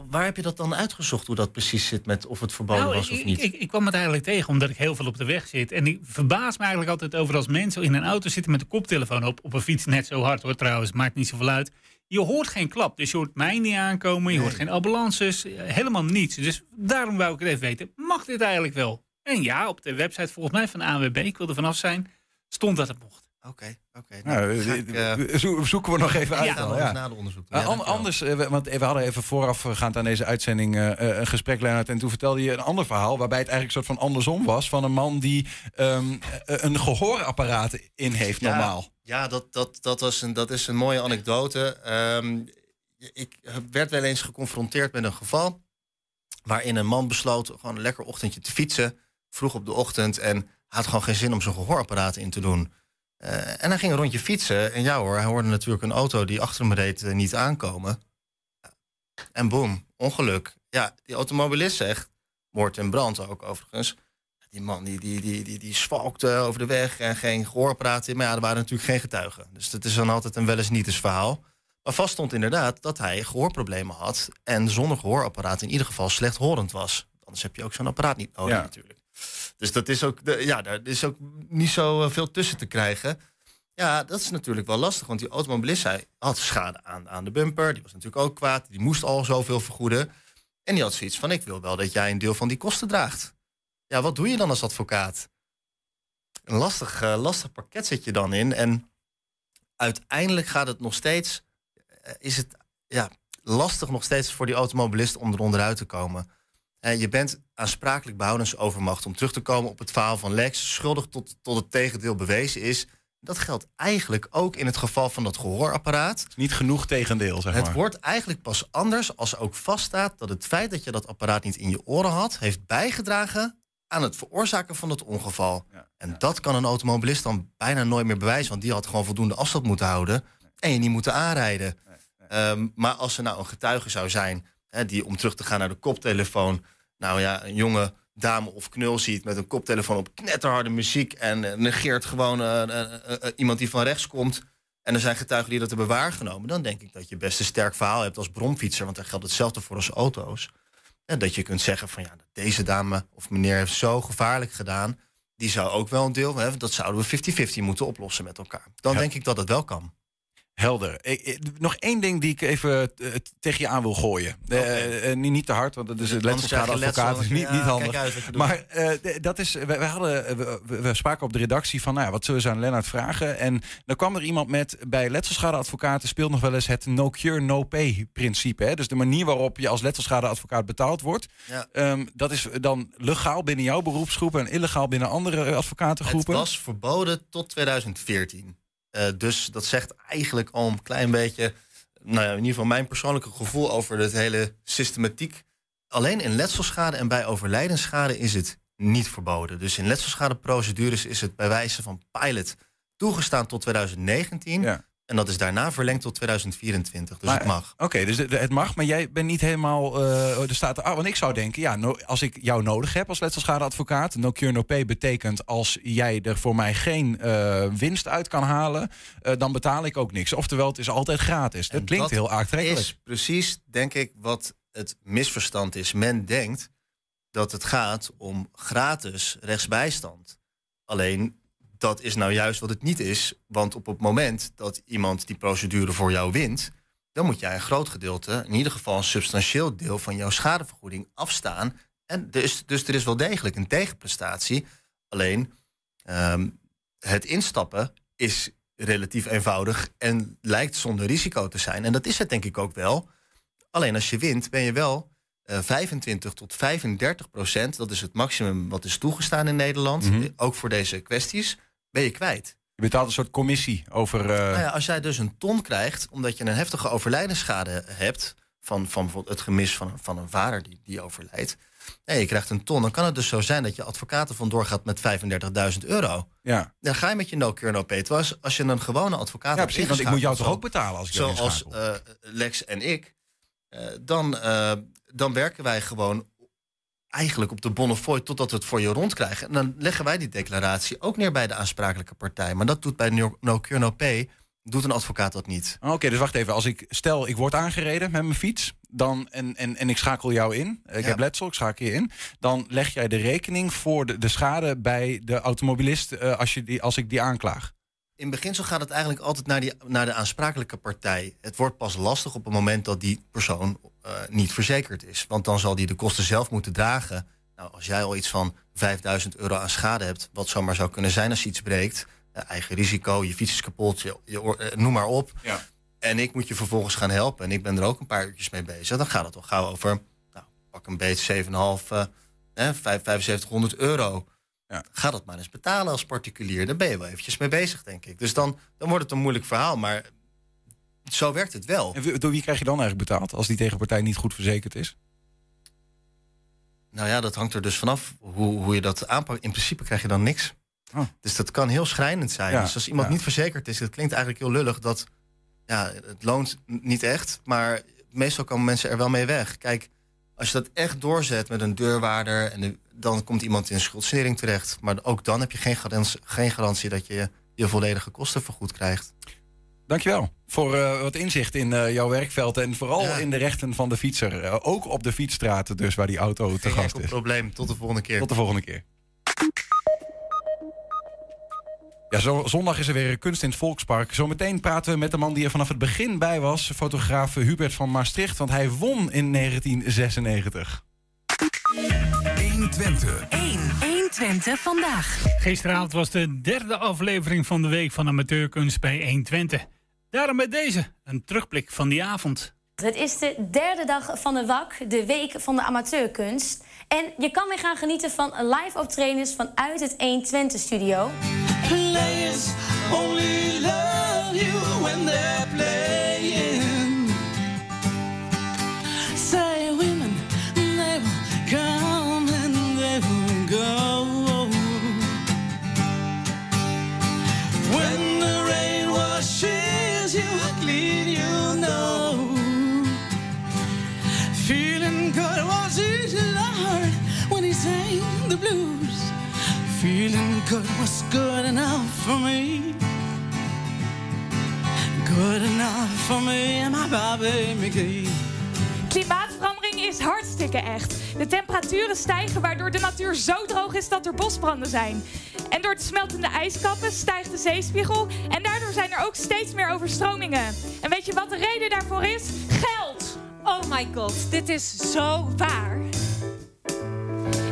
waar heb je dat dan uitgezocht, hoe dat precies zit met of het verboden Nou, was of niet? Ik, ik kwam het eigenlijk tegen omdat ik heel veel op de weg zit. En ik verbaas me eigenlijk altijd over als mensen in een auto zitten met de koptelefoon op. Op een fiets net zo hard hoor trouwens, maakt niet zoveel uit. Je hoort geen klap, dus je hoort mij niet aankomen. Je hoort geen ambulances, eh, helemaal niets. Dus daarom wou ik het even weten, mag dit eigenlijk wel? En ja, op de website volgens mij van de ANWB, ik wil er vanaf zijn, stond dat het mocht. Oké, oké. Nou, ga eh, eh, zo- zoeken we nog even uit. Ja, ja. Ja, an- dankjewel. anders, eh, we- want we hadden even voorafgaand aan deze uitzending eh, eh, een gesprek, Leonard. En toen vertelde je een ander verhaal, waarbij het eigenlijk een soort van andersom was. Van een man die ehm, eh, een gehoorapparaat in heeft, normaal. Ja, dat, dat, dat, was een, dat is een mooie anekdote. Ehm, ik werd wel eens geconfronteerd met een geval... waarin een man besloot gewoon een lekker ochtendje te fietsen... vroeg op de ochtend en had gewoon geen zin om zijn gehoorapparaat in te doen. Eh, en hij ging een rondje fietsen. En ja hoor, hij hoorde natuurlijk een auto die achter hem reed eh, niet aankomen. En boom, ongeluk. Ja, die automobilist zegt, moord en brand ook overigens... Die man die, die, die, die, die zwalkte over de weg en geen gehoorapparaat in. Maar ja, er waren natuurlijk geen getuigen. Dus dat is dan altijd een wel eens niet eens verhaal. Maar vast stond inderdaad dat hij gehoorproblemen had. En zonder gehoorapparaat in ieder geval slechthorend was. Anders heb je ook zo'n apparaat niet nodig Ja. natuurlijk. Dus dat is ook, ja, daar is ook niet zo eh, veel tussen te krijgen. Ja, dat is natuurlijk wel lastig. Want die automobilist hij had schade aan, aan de bumper. Die was natuurlijk ook kwaad. Die moest al zoveel vergoeden. En die had zoiets van, ik wil wel dat jij een deel van die kosten draagt. Ja, wat doe je dan als advocaat? Een lastig, eh, lastig pakket zit je dan in. En uiteindelijk gaat het nog steeds... eh, is het ja, lastig nog steeds voor die automobilist om er onderuit te komen. Eh, je bent aansprakelijk behoudensovermacht om terug te komen op het verhaal van Lex. Schuldig tot, tot het tegendeel bewezen is. Dat geldt eigenlijk ook in het geval van dat gehoorapparaat. Niet genoeg tegendeel, zeg Het maar. wordt eigenlijk pas anders als ook vaststaat dat het feit dat je dat apparaat niet in je oren had, heeft bijgedragen aan het veroorzaken van het ongeval. En dat kan een automobilist dan bijna nooit meer bewijzen, want die had gewoon voldoende afstand moeten houden en je niet moeten aanrijden. Ehm, maar als er nou een getuige zou zijn, hè, die om terug te gaan naar de koptelefoon, nou ja, een jonge dame of knul ziet met een koptelefoon op knetterharde muziek en eh, negeert gewoon eh, iemand die van rechts komt. En er zijn getuigen die dat hebben waargenomen. Dan denk ik dat je best een sterk verhaal hebt als bromfietser. Want daar geldt hetzelfde voor als auto's. En dat je kunt zeggen van ja, deze dame of meneer heeft zo gevaarlijk gedaan. Die zou ook wel een deel hebben. Dat zouden we 50-50 moeten oplossen met elkaar. Dan denk ik dat het wel kan. Helder. Ik- ik- nog één ding die ik even eh, tegen je aan wil gooien. Eh, eh, niet, niet te hard, want dat is het letselschadeadvocaat. is (laughs) niet, Ja, niet handig. je doet. maar dat is, we, we hadden, we, spraken op de redactie van, nou ja, wat zullen ze aan Lennart vragen? En dan kwam er iemand met, bij letselschadeadvocaten speelt nog wel eens het no cure, no pay principe. Hè? Dus de manier waarop je als letselschadeadvocaat betaald wordt. Ja. Ehm, dat is dan legaal binnen jouw beroepsgroep en illegaal binnen andere advocatengroepen. Het was verboden tot 2014. Eh, dus dat zegt eigenlijk al een klein beetje, nou ja, in ieder geval mijn persoonlijke gevoel over de hele systematiek. Alleen in letselschade en bij overlijdensschade is het niet verboden. Dus in letselschadeprocedures is het bij wijze van pilot toegestaan tot 2019. En dat is daarna verlengd tot 2024. Dus Maar, het mag. Oké, dus de- de- het mag, maar jij bent niet helemaal. eh er staat ah, want ik zou denken, ja, no- als ik jou nodig heb als letselschadeadvocaat, no cure no pay betekent als jij er voor mij geen eh, winst uit kan halen, eh, dan betaal ik ook niks. Oftewel, het is altijd gratis. Dat klinkt heel aantrekkelijk. is precies, denk ik, wat het misverstand is. Men denkt dat het gaat om gratis rechtsbijstand. Alleen dat is nou juist wat het niet is. Want op het moment dat iemand die procedure voor jou wint, dan moet jij een groot gedeelte, in ieder geval een substantieel deel van jouw schadevergoeding afstaan. En dus, dus er is wel degelijk een tegenprestatie. Alleen ehm, het instappen is relatief eenvoudig en lijkt zonder risico te zijn. En dat is het denk ik ook wel. Alleen als je wint, ben je wel eh 25 tot 35 procent, dat is het maximum wat is toegestaan in Nederland, Mhm. eh, ook voor deze kwesties, ben je kwijt. Je betaalt een soort commissie over. eh, Nou ja, als jij dus een ton krijgt, omdat je een heftige overlijdensschade hebt, van, van bijvoorbeeld het gemis van, van een vader die, die overlijdt, en je krijgt een ton, dan kan het dus zo zijn dat je advocaten vandoor gaat met 35.000 euro. ja. Dan ga je met je no cure no pay. Terwijl als, als je een gewone advocaat Ja, hebt precies, want ik moet jou toch ook betalen als ik Zoals eh, Lex en ik. eh, dan, dan werken wij gewoon eigenlijk op de bonnefoy totdat we het voor je rondkrijgen. En dan leggen wij die declaratie ook neer bij de aansprakelijke partij. Maar dat doet bij no, cure no pay, doet een advocaat dat niet. Oké, dus wacht even. Als ik stel, ik word aangereden met mijn fiets. Dan, en, en, en ik schakel jou in. Ik Ja. heb letsel, ik schakel je in. Dan leg jij de rekening voor de, de schade bij de automobilist eh, als, je die, als ik die aanklaag. In beginsel gaat het eigenlijk altijd naar, die, naar de aansprakelijke partij. Het wordt pas lastig op het moment dat die persoon eh, niet verzekerd is. Want dan zal die de kosten zelf moeten dragen. Nou, als jij al iets van 5000 euro aan schade hebt, wat zomaar zou kunnen zijn als je iets breekt, eh, eigen risico, je fiets is kapot, je, eh, noem maar op. Ja. En ik moet je vervolgens gaan helpen en ik ben er ook een paar uurtjes mee bezig. Dan gaat het toch gauw over, nou, pak een beetje 7,5, eh, eh, 7500 euro. Ga dat maar eens betalen als particulier. Daar ben je wel eventjes mee bezig, denk ik. Dus dan, dan wordt het een moeilijk verhaal. Maar zo werkt het wel. En door wie krijg je dan eigenlijk betaald als die tegenpartij niet goed verzekerd is? Nou ja, dat hangt er dus vanaf hoe, hoe je dat aanpakt. In principe krijg je dan niks. Dus dat kan heel schrijnend zijn. Ja, Dus als iemand ja. niet verzekerd is, dat klinkt eigenlijk heel lullig. Dat ja, het loont niet echt, maar meestal komen mensen er wel mee weg. Kijk, als je dat echt doorzet met een deurwaarder, en de- dan komt iemand in schuldsanering terecht. Maar ook dan heb je geen garantie, geen garantie dat je je volledige kosten vergoed krijgt. Dankjewel voor eh, wat inzicht in eh, jouw werkveld. En vooral Ja. in de rechten van de fietser. Eh, ook op de fietsstraten dus, waar die auto te Geen gast is. probleem. Tot de volgende keer. Tot de volgende keer. Ja, zo, zondag is er weer kunst in het Volkspark. Zometeen praten we met de man die er vanaf het begin bij was. Fotograaf Hubert van Maastricht. Want hij won in 1996. 120. 1. 120 vandaag. Gisteravond was de derde aflevering van de Week van Amateurkunst bij 120. Daarom met deze, een terugblik van die avond. Het is de derde dag van de WAK, de Week van de Amateurkunst. En je kan weer gaan genieten van live optredens vanuit het 120-studio. Players only love you when they're playing. The blues. Feeling good was good enough for me. Good enough for me and my Bobby McGee. Klimaatverandering is hartstikke echt. De temperaturen stijgen waardoor de natuur zo droog is dat er bosbranden zijn. En door de smeltende ijskappen stijgt de zeespiegel en daardoor zijn er ook steeds meer overstromingen. En weet je wat de reden daarvoor is? Geld! Oh my god, dit is zo waar.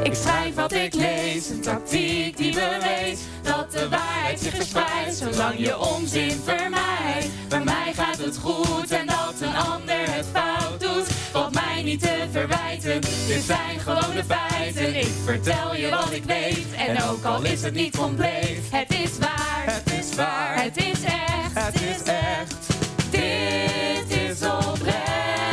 Ik schrijf wat ik lees, een tactiek die bewees dat de waarheid zich verspreidt, zolang je onzin vermijdt. Bij mij gaat het goed en dat een ander het fout doet, valt mij niet te verwijten. Dit zijn gewone feiten, ik vertel je wat ik weet en ook al is het niet compleet. Het is waar, het is waar, het is echt, het is echt. Dit is oprecht,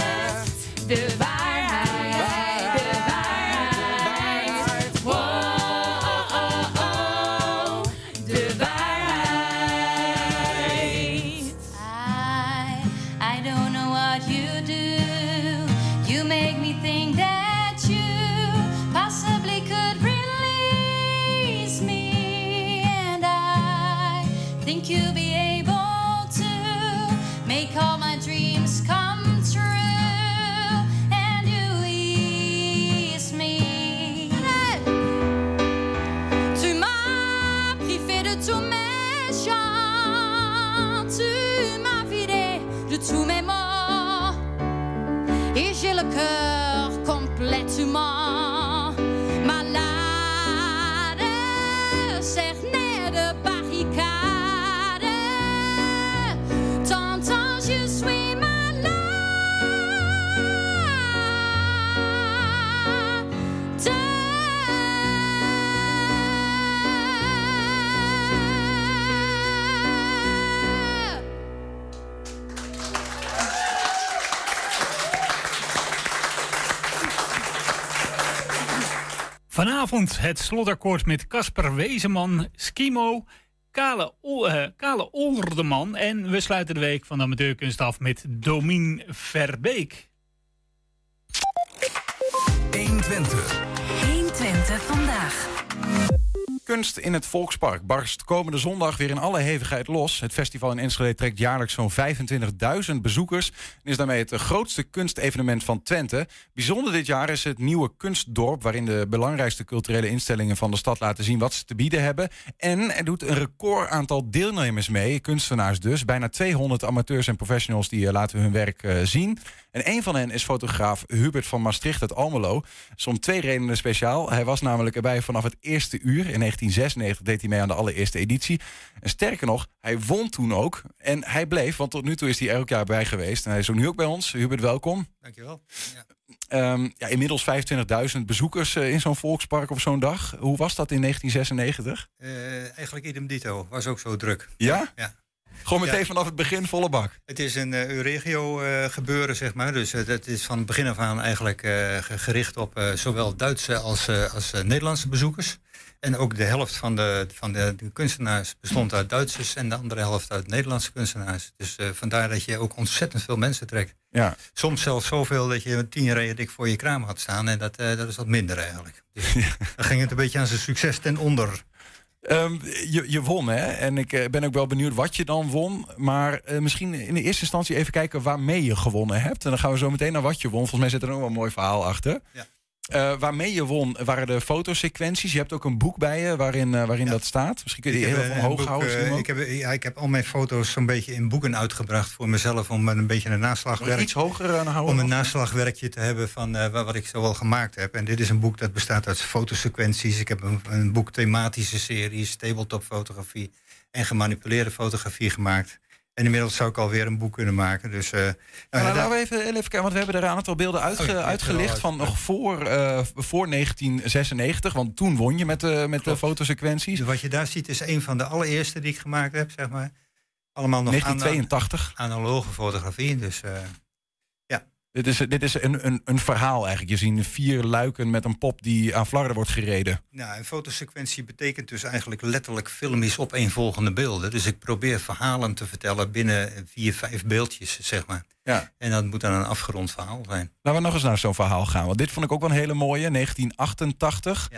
Vanavond het slotakkoord met Casper Wezenman, Skimo, Kale, eh, Kale Olderman. En we sluiten de week van de amateurkunst af met Domien Verbeek. 120. 120 vandaag. Kunst in het Volkspark barst komende zondag weer in alle hevigheid los. Het festival in Enschede trekt jaarlijks zo'n 25.000 bezoekers... en is daarmee het grootste kunstevenement van Twente. Bijzonder dit jaar is het nieuwe kunstdorp... waarin de belangrijkste culturele instellingen van de stad laten zien... wat ze te bieden hebben. En er doet een record aantal deelnemers mee, kunstenaars dus. Bijna 200 amateurs en professionals die eh, laten hun werk eh, zien. En een van hen is fotograaf Hubert van Maastricht uit Almelo. Om twee redenen speciaal. Hij was namelijk erbij vanaf het eerste uur. In 1996 deed hij mee aan de allereerste editie. En sterker nog, hij won toen ook. En hij bleef, want tot nu toe is hij elk jaar bij geweest. En hij is ook nu ook bij ons. Hubert, welkom. Dankjewel. Ja. Ehm, ja, inmiddels 25.000 bezoekers eh, in zo'n volkspark op zo'n dag. Hoe was dat in 1996? Eh, eigenlijk idem dito. Was ook zo druk. Ja? Ja. Gewoon meteen Ja. vanaf het begin volle bak. Het is een eh, regio gebeuren, zeg maar. Dus het is van het begin af aan eigenlijk ge- gericht op zowel Duitse als, als Nederlandse bezoekers. En ook de helft van, de, van de, de kunstenaars bestond uit Duitsers en de andere helft uit Nederlandse kunstenaars. Dus eh, vandaar dat je ook ontzettend veel mensen trekt. Ja. Soms zelfs zoveel dat je tien rijen dik voor je kraam had staan. En dat, eh, dat is wat minder eigenlijk. Dus (laughs) dan ging het een beetje aan zijn succes ten onder. Ehm, je, je won, hè? En ik eh, ben ook wel benieuwd wat je dan won. Maar misschien in de eerste instantie even kijken waarmee je gewonnen hebt. En dan gaan we zo meteen naar wat je won. Volgens mij zit er ook wel een mooi verhaal achter. Ja. Eh, waarmee je won waren de fotosequenties. Je hebt ook een boek bij je waarin, eh, waarin dat staat. Misschien kun je die heel even omhoog boek, houden. eh, ik, heb, ja, ik heb al mijn foto's zo'n beetje in boeken uitgebracht voor mezelf. Om een beetje een naslagwerk. Iets hoger aan houden. Om een naslagwerkje te hebben van wa- wat ik zo al gemaakt heb. En dit is een boek dat bestaat uit fotosequenties. Ik heb een, een boek thematische series, tabletop fotografie en gemanipuleerde fotografie gemaakt. En inmiddels zou ik alweer een boek kunnen maken. Dus, eh, nou, Nou, daar- laten we even, even kijken, want we hebben er een aantal beelden uitge- Oh, ja, al uitgelicht uit. van nog voor, eh, voor 1996. Want toen won je met, de met de fotosequenties. Wat je daar ziet is een van de allereerste die ik gemaakt heb, zeg maar. Allemaal nog 1982. ana- analoge fotografie. Dus eh, Dit is, dit is een, een, een verhaal eigenlijk. Je ziet vier luiken met een pop die aan flarden wordt gereden. Nou, een fotosequentie betekent dus eigenlijk letterlijk filmisch opeenvolgende beelden. Dus ik probeer verhalen te vertellen binnen vier, vijf beeldjes, zeg maar. Ja. En dat moet dan een afgerond verhaal zijn. Laten we nog eens naar zo'n verhaal gaan. Want dit vond ik ook wel een hele mooie. 1988.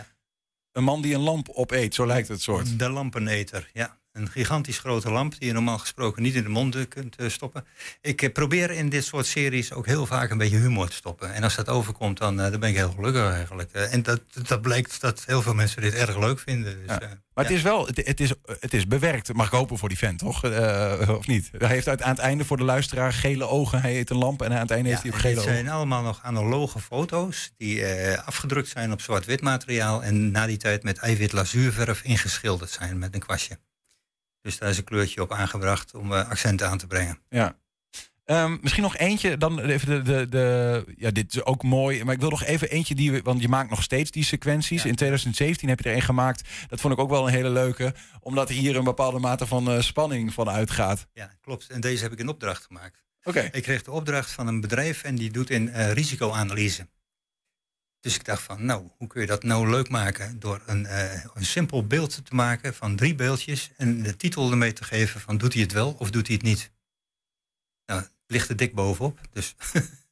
een man die een lamp opeet, zo lijkt het soort. De lampeneter, ja. Een gigantisch grote lamp die je normaal gesproken niet in de mond eh, kunt eh, stoppen. Ik eh, probeer in dit soort series ook heel vaak een beetje humor te stoppen. En als dat overkomt, dan, dan ben ik heel gelukkig eigenlijk. En dat, dat blijkt dat heel veel mensen dit erg leuk vinden. Dus, Ja. Maar het is wel, het, het is, het is bewerkt. Mag ik hopen voor die vent, toch? Eh, of niet? Hij heeft uit, aan het einde voor de luisteraar gele ogen. Hij eet een lamp en aan het einde heeft hij ook Het gele ogen. zijn allemaal nog analoge foto's die afgedrukt zijn op zwart-wit materiaal en na die tijd met eiwit lazuurverf ingeschilderd zijn met een kwastje. Dus daar is een kleurtje op aangebracht om eh, accenten aan te brengen. Ja. Ehm, misschien nog eentje, dan even de, de, de. Ja, dit is ook mooi. Maar ik wil nog even eentje die. we- Want je maakt nog steeds die sequenties. In 2017 heb je er een gemaakt. Dat vond ik ook wel een hele leuke. Omdat hier een bepaalde mate van eh, spanning van uitgaat. Ja, klopt. En deze heb ik in opdracht gemaakt. Oké. Ik kreeg de opdracht van een bedrijf en die doet in eh, risicoanalyse. Dus ik dacht van, nou, hoe kun je dat nou leuk maken? Door een, eh, een simpel beeld te maken van drie beeldjes en de titel ermee te geven van doet hij het wel of doet hij het niet? Nou, het ligt er dik bovenop. Dus (laughs)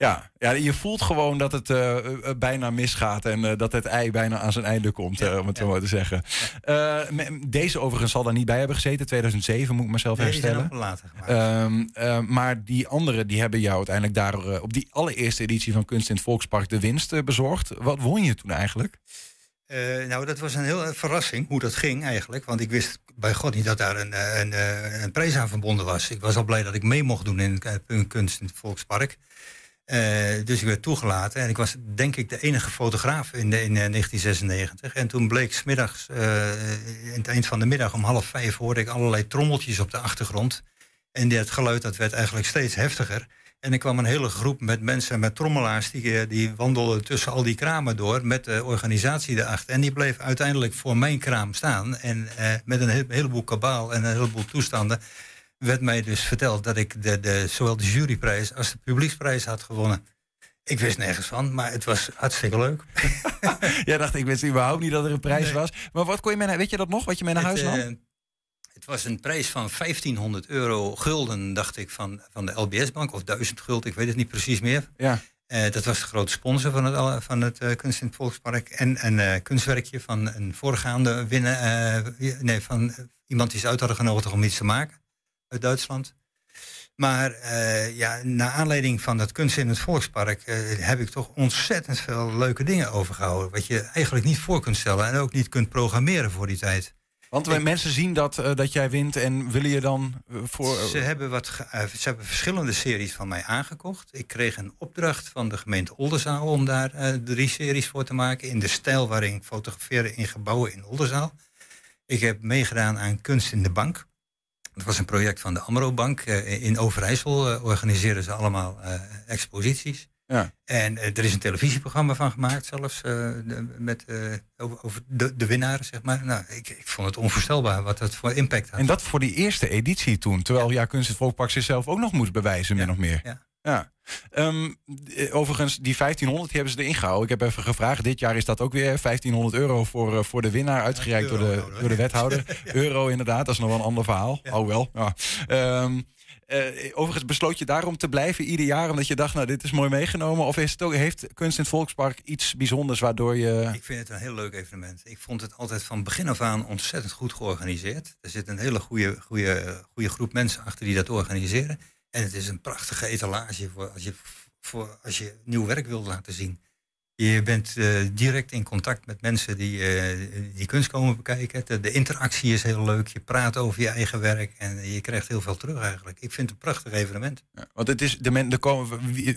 Ja, ja, je voelt gewoon dat het eh, eh, bijna misgaat. En eh, dat het ei bijna aan zijn einde komt, eh, om het zo maar te zeggen. Eh, deze overigens zal daar niet bij hebben gezeten. 2007 moet ik mezelf Nee, die herstellen. ook later gemaakt. Ehm, eh, maar die andere die hebben jou uiteindelijk daar eh, op die allereerste editie van Kunst in het Volkspark de winst eh, bezorgd. Wat won je toen eigenlijk? Eh, nou, dat was een hele verrassing hoe dat ging eigenlijk. Want ik wist bij God niet dat daar een, eh, een, eh, een prijs aan verbonden was. Ik was al blij dat ik mee mocht doen in eh, kunst in het Volkspark. Eh, dus ik werd toegelaten en ik was denk ik de enige fotograaf in, de, in eh, 1996. En toen bleek smiddags, eh in het eind van de middag om half vijf, hoorde ik allerlei trommeltjes op de achtergrond. En dat geluid dat werd eigenlijk steeds heftiger. En er kwam een hele groep met mensen, met trommelaars, die, eh, die wandelden tussen al die kramen door met de organisatie erachter. En die bleef uiteindelijk voor mijn kraam staan. En eh, met een he- heleboel kabaal en een heleboel toestanden werd mij dus verteld dat ik de, de, zowel de juryprijs als de publieksprijs had gewonnen. Ik wist nergens van, maar het was hartstikke leuk. (laughs) Jij dacht, ik wist überhaupt niet dat er een prijs Nee. was. Maar wat kon je mee naar, weet je dat nog, wat je mee naar huis nam? eh, het was een prijs van 1500 euro gulden, dacht ik, van, van de LBS-bank. Of 1000 gulden, ik weet het niet precies meer. Ja. Eh, dat was de grote sponsor van het, van het eh, Kunst in het Volkspark. En een kunstwerkje van een voorgaande winnen, eh, nee, van iemand die ze uit hadden genodigd om iets te maken uit Duitsland. Maar eh, ja, naar aanleiding van dat kunst in het Volkspark eh, heb ik toch ontzettend veel leuke dingen overgehouden. Wat je eigenlijk niet voor kunt stellen en ook niet kunt programmeren voor die tijd. Want wij- mensen zien dat, eh, dat jij wint en willen je dan voor... Ze hebben, wat ze hebben verschillende series van mij aangekocht. Ik kreeg een opdracht van de gemeente Oldenzaal om daar drie series voor te maken. In de stijl waarin ik fotografeerde in gebouwen in Oldenzaal. Ik heb meegedaan aan Kunst in de Bank. Dat was een project van de Amro Bank. Eh, in Overijssel eh, organiseren ze allemaal eh, exposities. Ja. En er is een televisieprogramma van gemaakt zelfs. de- met, over de, de winnaar, zeg maar. Nou, ik, ik vond het onvoorstelbaar wat dat voor impact had. En dat voor die eerste editie toen. Terwijl ja, Kunst in het Volkspark zichzelf ook nog moest bewijzen, min of meer. ja. Ja. Ehm, eh, overigens, die 1500 die hebben ze erin gehouden. Ik heb even gevraagd. Dit jaar is dat ook weer 1500 euro voor, eh, voor de winnaar. Uitgereikt door, de, door de wethouder. (laughs) Euro inderdaad, dat is nog wel een ander verhaal. Oh wel. Ja. Ehm, eh, overigens besloot je daarom te blijven ieder jaar. Omdat je dacht, nou dit is mooi meegenomen. Of is het ook, heeft Kunst in het Volkspark iets bijzonders waardoor je... Ik vind het een heel leuk evenement. Ik vond het altijd van begin af aan ontzettend goed georganiseerd. Er zit een hele goede, goede, goede groep mensen achter die dat organiseren. En het is een prachtige etalage voor als je, voor als je nieuw werk wilt laten zien. Je bent eh, direct in contact met mensen die, eh, die kunst komen bekijken. De, de interactie is heel leuk. Je praat over je eigen werk en je krijgt heel veel terug eigenlijk. Ik vind het een prachtig evenement. Want het is de men, er komen wie-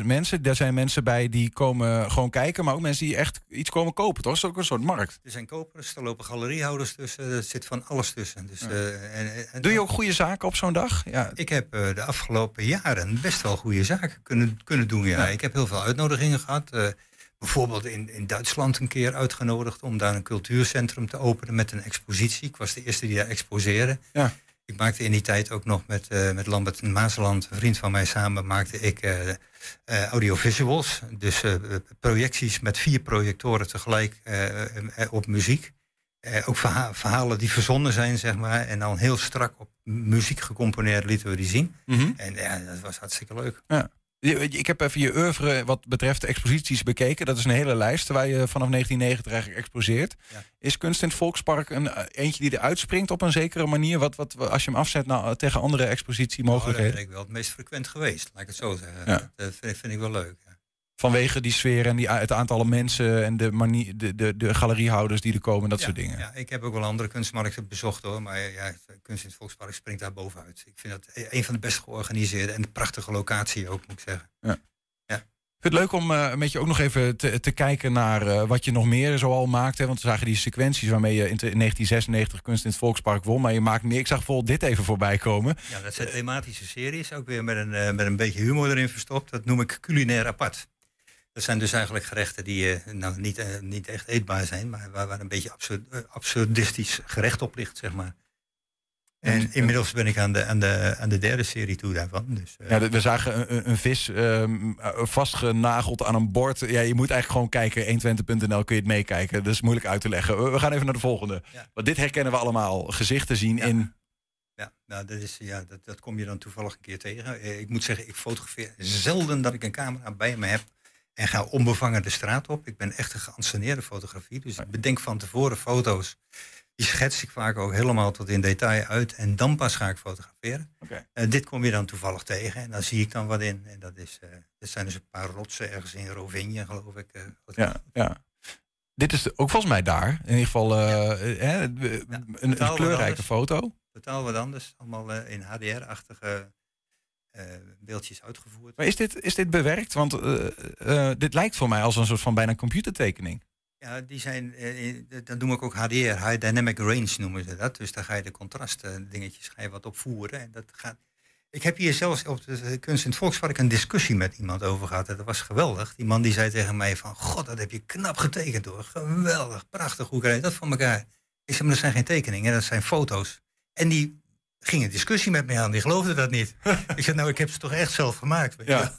25.000 mensen. Daar zijn mensen bij die komen gewoon kijken. Maar ook mensen die echt iets komen kopen. Toch? Dat is ook een soort markt. Er zijn kopers, er lopen galeriehouders tussen. Er zit van alles tussen. Dus, eh, en, en- Doe je ook goede zaken op zo'n dag? Ja. Ik heb de afgelopen jaren best wel goede zaken kunnen, kunnen doen. Ja. Ik heb heel veel uitnodigingen gehad. Bijvoorbeeld in, in Duitsland een keer uitgenodigd om daar een cultuurcentrum te openen met een expositie. Ik was de eerste die daar exposeerde. Ja. Ik maakte in die tijd ook nog met, eh, met Lambert Maaseland, een vriend van mij samen, maakte ik eh, audiovisuals. Dus projecties met vier projectoren tegelijk op muziek. Ook verha- verhalen die verzonnen zijn, zeg maar. En dan heel strak op muziek gecomponeerd lieten we die zien. Mhm. En ja, dat was hartstikke leuk. Ja. Ik heb even je oeuvre wat betreft exposities bekeken. Dat is een hele lijst waar je vanaf 1990 eigenlijk exposeert. Is kunst in het Volkspark een eh, eentje die eruit springt op een zekere manier? Wat, wat, als je hem afzet nou, tegen andere Nou, daar expositiemogelijkheden? ben ik wel het meest frequent geweest, laat ik het zo zeggen. Ja. Dat eh, vind, vind ik wel leuk. Vanwege die sfeer en die, het aantal mensen en de, manier, de, de, de galeriehouders die er komen, dat Ja, soort dingen. Ja, ik heb ook wel andere kunstmarkten bezocht hoor. Maar ja, kunst in het Volkspark springt daar bovenuit. Ik vind dat e- een van de best georganiseerde en een prachtige locatie ook, moet ik zeggen. Ja. Ik vind het leuk om eh, met je ook nog even te, te kijken naar eh, wat je nog meer zoal maakt. Hè? Want we zagen die sequenties waarmee je in, te- in 1996 kunst in het Volkspark won. Maar je maakt meer. Ik zag bijvoorbeeld dit even voorbij komen. Ja, dat zijn thematische series, ook weer met een, eh, met een beetje humor erin verstopt. Dat noem ik culinair apart. Dat zijn dus eigenlijk gerechten die eh, nou, niet, eh, niet echt eetbaar zijn, maar waar, waar een beetje absurd, eh, absurdistisch gerecht op ligt, zeg maar. En inmiddels ben ik aan de, aan de, aan de derde serie toe daarvan. Dus, Ja, we zagen een, een- vis ehm, eh, vastgenageld aan een bord. Ja, je moet eigenlijk gewoon kijken. 120.nl kun je het meekijken. Dat is moeilijk uit te leggen. We, gaan even naar de volgende. Want dit herkennen we allemaal. Gezichten zien in... Ja, nou, dat, is, ja dat, dat kom je dan toevallig een keer tegen. Ik moet zeggen, ik fotografeer zelden dat ik een camera bij me heb en ga onbevangen de straat op. Ik ben echt een geanceneerde fotografie. Dus ik bedenk van tevoren foto's. Die schets ik vaak ook helemaal tot in detail uit. En dan pas ga ik fotograferen. Eh, dit kom je dan toevallig tegen en daar zie ik dan wat in. En dat, is, eh, dat zijn dus een paar rotsen ergens in Rovigny, geloof ik. eh, Ja, ja. Dit is de- ook volgens mij daar. In ieder geval hè, een, een kleurrijke foto. Totaal wat anders. Allemaal in HDR-achtige beeldjes uitgevoerd. Maar is dit, is dit bewerkt? Want eh, eh, dit lijkt voor mij als een soort van bijna computertekening. Ja, die zijn, eh, eh, dat noem ik ook HDR, High Dynamic Range noemen ze dat. Dus daar ga je de contrasten dingetjes ga je wat opvoeren. En dat gaat... Ik heb hier zelfs op de Kunst in het Volkspark een discussie met iemand over gehad. Dat was geweldig. Die man die zei tegen mij van, god, dat heb je knap getekend hoor. Geweldig, prachtig, hoe krijg je dat van elkaar? Ik zei, maar dat zijn geen tekeningen, dat zijn foto's. En die ging een discussie met mij aan, die geloofde dat niet. (laughs) ik zei, nou, ik heb ze toch echt zelf gemaakt. weet Ja.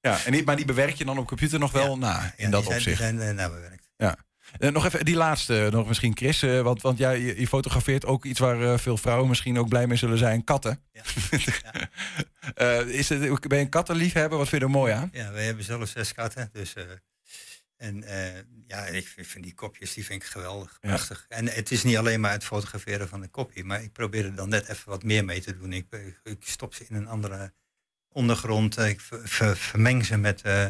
Ja, en die, maar die bewerk je dan op computer nog wel na, in Ja, dat zijn, opzicht. Die zijn eh, bewerkt. Ja. Eh, nog even die laatste, nog misschien Chris. eh, want want jij, je, je fotografeert ook iets waar eh, veel vrouwen misschien ook blij mee zullen zijn. Katten. (laughs) Eh, is het, ben je een kattenliefhebber? Wat vind je er mooi aan? Ja, wij hebben zelf zes katten. Dus, eh, en eh, ja, ik vind, die kopjes die vind ik geweldig, Ja. prachtig. En het is niet alleen maar het fotograferen van een kopje, maar ik probeer er dan net even wat meer mee te doen. Ik, ik, ik stop ze in een andere ondergrond, eh, ik ver- ver- vermeng ze met... eh,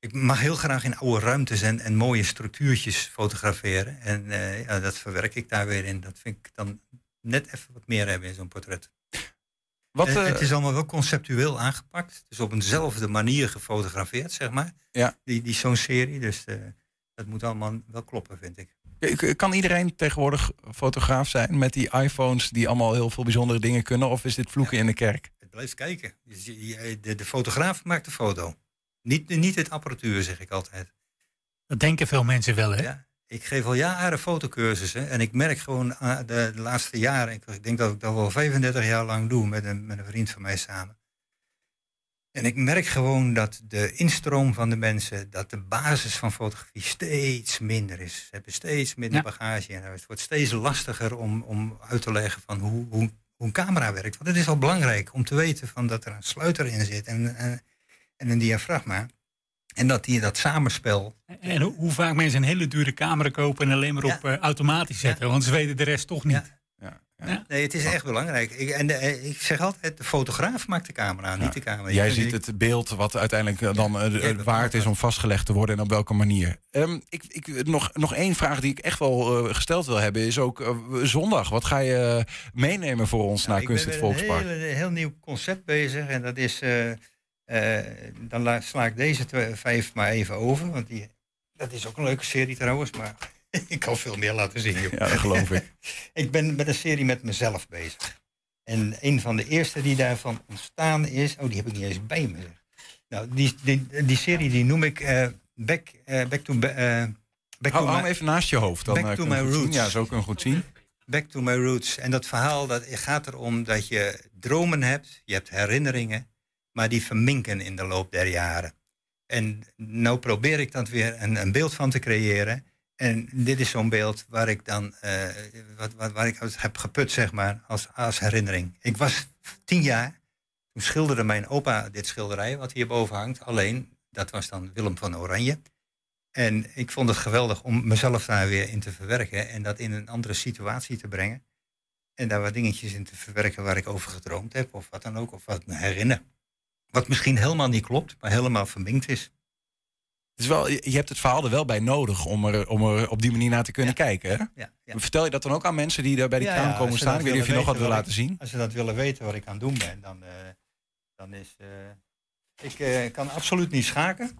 ik mag heel graag in oude ruimtes en, en mooie structuurtjes fotograferen. En eh, ja, dat verwerk ik daar weer in. Dat vind ik dan net even wat meer hebben in zo'n portret. Wat, Eh, eh, het is allemaal wel conceptueel aangepakt. Dus op eenzelfde manier gefotografeerd, zeg maar. Ja. Die, die zo'n serie. Dus eh, dat moet allemaal wel kloppen, vind ik. Kan iedereen tegenwoordig fotograaf zijn met die iPhones die allemaal heel veel bijzondere dingen kunnen? Of is dit vloeken in de kerk? Het blijft kijken. Dus De, de fotograaf maakt de foto. Niet, niet het apparatuur, zeg ik altijd. Dat denken veel mensen wel, hè? Ja. Ik geef al jaren fotocursussen. En ik merk gewoon ah, de, de laatste jaren... Ik, ik denk dat ik dat wel 35 jaar lang doe met een, met een vriend van mij samen. En ik merk gewoon dat de instroom van de mensen, dat de basis van fotografie steeds minder is. Ze hebben steeds minder Ja. bagage in huis. Het wordt steeds lastiger om, om uit te leggen van hoe, hoe, hoe een camera werkt. Want het is al belangrijk om te weten van dat er een sluiter in zit en, en, en een diafragma. En dat die dat samenspel. En hoe, hoe vaak mensen een hele dure camera kopen en alleen maar op eh, automatisch zetten. Want ze weten de rest toch niet. Nee, het is echt belangrijk. Ik, en de- ik zeg altijd, de fotograaf maakt de camera, niet de camera. Jij Ik- ziet het beeld wat uiteindelijk eh, dan eh, Ja, eh, waard is om vastgelegd te worden en op welke manier. Ehm, ik, ik, nog, nog één vraag die ik echt wel eh, gesteld wil hebben is ook eh, zondag. Wat ga je eh, meenemen voor ons naar ik Kunst in ben het met een Volkspark? heel, heel nieuw concept bezig. En dat is, eh, dan la- sla ik deze twee- vijf maar even over. Want die, dat is ook een leuke serie trouwens. Maar (laughs) ik kan veel meer laten zien. joh. Ja, dat geloof ik. (laughs) ik ben met een serie met mezelf bezig. En een van de eerste die daarvan ontstaan is... Oh, die heb ik niet eens bij me. Nou, die, die, die serie die noem ik eh, Back, eh, back to... Ba- back Hou, hem even naast je hoofd. Dan Back to my zien. roots. Ja, zo kunnen we goed zien. Back to my roots. En dat verhaal dat gaat erom dat je dromen hebt, je hebt herinneringen, maar die verminken in de loop der jaren. En nou probeer ik dat weer een, een beeld van te creëren. En dit is zo'n beeld waar ik dan eh, wat, wat, waar ik heb geput, zeg maar, als, als herinnering. Ik was tien jaar, Toen schilderde mijn opa dit schilderij, wat hierboven hangt. Alleen, dat was dan Willem van Oranje. En ik vond het geweldig om mezelf daar weer in te verwerken en dat in een andere situatie te brengen. En daar wat dingetjes in te verwerken waar ik over gedroomd heb, of wat dan ook, of wat me herinner. Wat misschien helemaal niet klopt, maar helemaal verminkt is. Is wel, je hebt het verhaal er wel bij nodig om er, om er op die manier naar te kunnen kijken. Hè? Ja, Vertel je dat dan ook aan mensen die daar bij die ja, komen staan? Ik weet niet of je nog wat wil laten zien. Als ze dat willen weten wat ik aan het doen ben, dan, eh, dan is. eh, ik eh, kan absoluut niet schaken.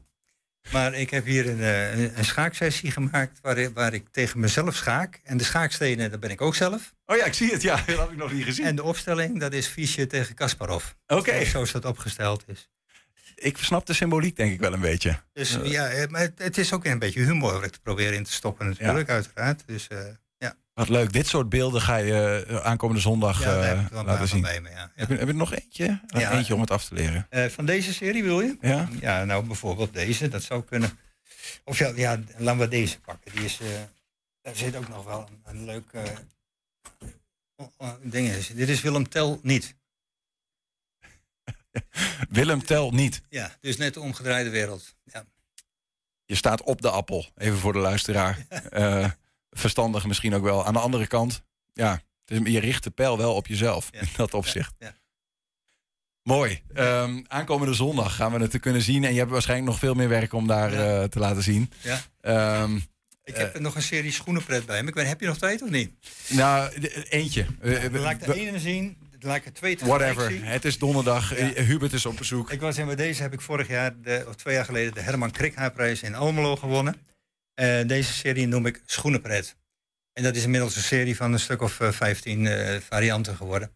Maar ik heb hier een, een, een schaaksessie gemaakt waar, waar ik tegen mezelf schaak. En de schaakstenen, dat ben ik ook zelf. Oh ja, ik zie het. Ja, (laughs) dat heb ik nog niet gezien. En de opstelling, dat is Fischer tegen Kasparov. Oké. Zo is dat opgesteld is. Ik snap de symboliek denk ik wel een beetje. Dus ja, eh, maar het, is ook een beetje humor te proberen in te stoppen natuurlijk, uiteraard. Dus eh, ja. Wat leuk. Dit soort beelden ga je eh, aankomende zondag Ja, eh, laten zien. ja. Heb, je, heb je nog eentje? Nog Ja. Eentje om het af te leren. Eh, van deze serie wil je? Ja. Ja, nou bijvoorbeeld deze, dat zou kunnen. Of ja, ja laten we deze pakken. Die is, eh, daar zit ook nog wel een, een leuk eh, ding in. Dit is Willem Tel niet. (laughs) Willem tel niet. Ja, dus net de omgedraaide wereld. Ja. Je staat op de appel. Even voor de luisteraar. (laughs) Eh, verstandig misschien ook wel. Aan de andere kant, ja, is- je richt de pijl wel op jezelf in dat opzicht. ja. Mooi. Ehm, aankomende zondag gaan we het te kunnen zien. En je hebt waarschijnlijk nog veel meer werk om daar eh, te laten zien. Ja. Ehm, Ik heb nog een serie schoenenpret bij me. Ik weet, heb je nog tijd of niet? nou, eentje. Eh, laat ik de ene zien. Laat ik er twee tegelijk Whatever. Het is donderdag. Eh, Hubert is op bezoek. Ik was in bij deze heb ik vorig jaar, de, of twee jaar geleden, de Herman Krikhaarprijs in Almelo gewonnen. Eh, deze serie noem ik Schoenenpret. En dat is inmiddels een serie van een stuk of eh, 15 eh, varianten geworden.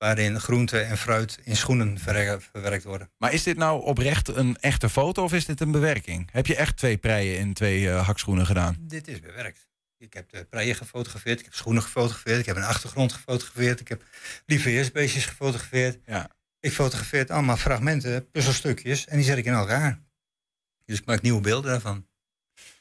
Waarin groente en fruit in schoenen verwerkt worden. Maar is dit nou oprecht een echte foto of is dit een bewerking? Heb je echt twee preien in twee eh, hakschoenen gedaan? Dit is bewerkt. Ik heb de preien gefotografeerd, ik heb schoenen gefotografeerd, ik heb een achtergrond gefotografeerd, ik heb lieveheersbeestjes gefotografeerd. Ja. Ik fotografeer allemaal fragmenten, puzzelstukjes en die zet ik in elkaar. Dus ik maak nieuwe beelden daarvan.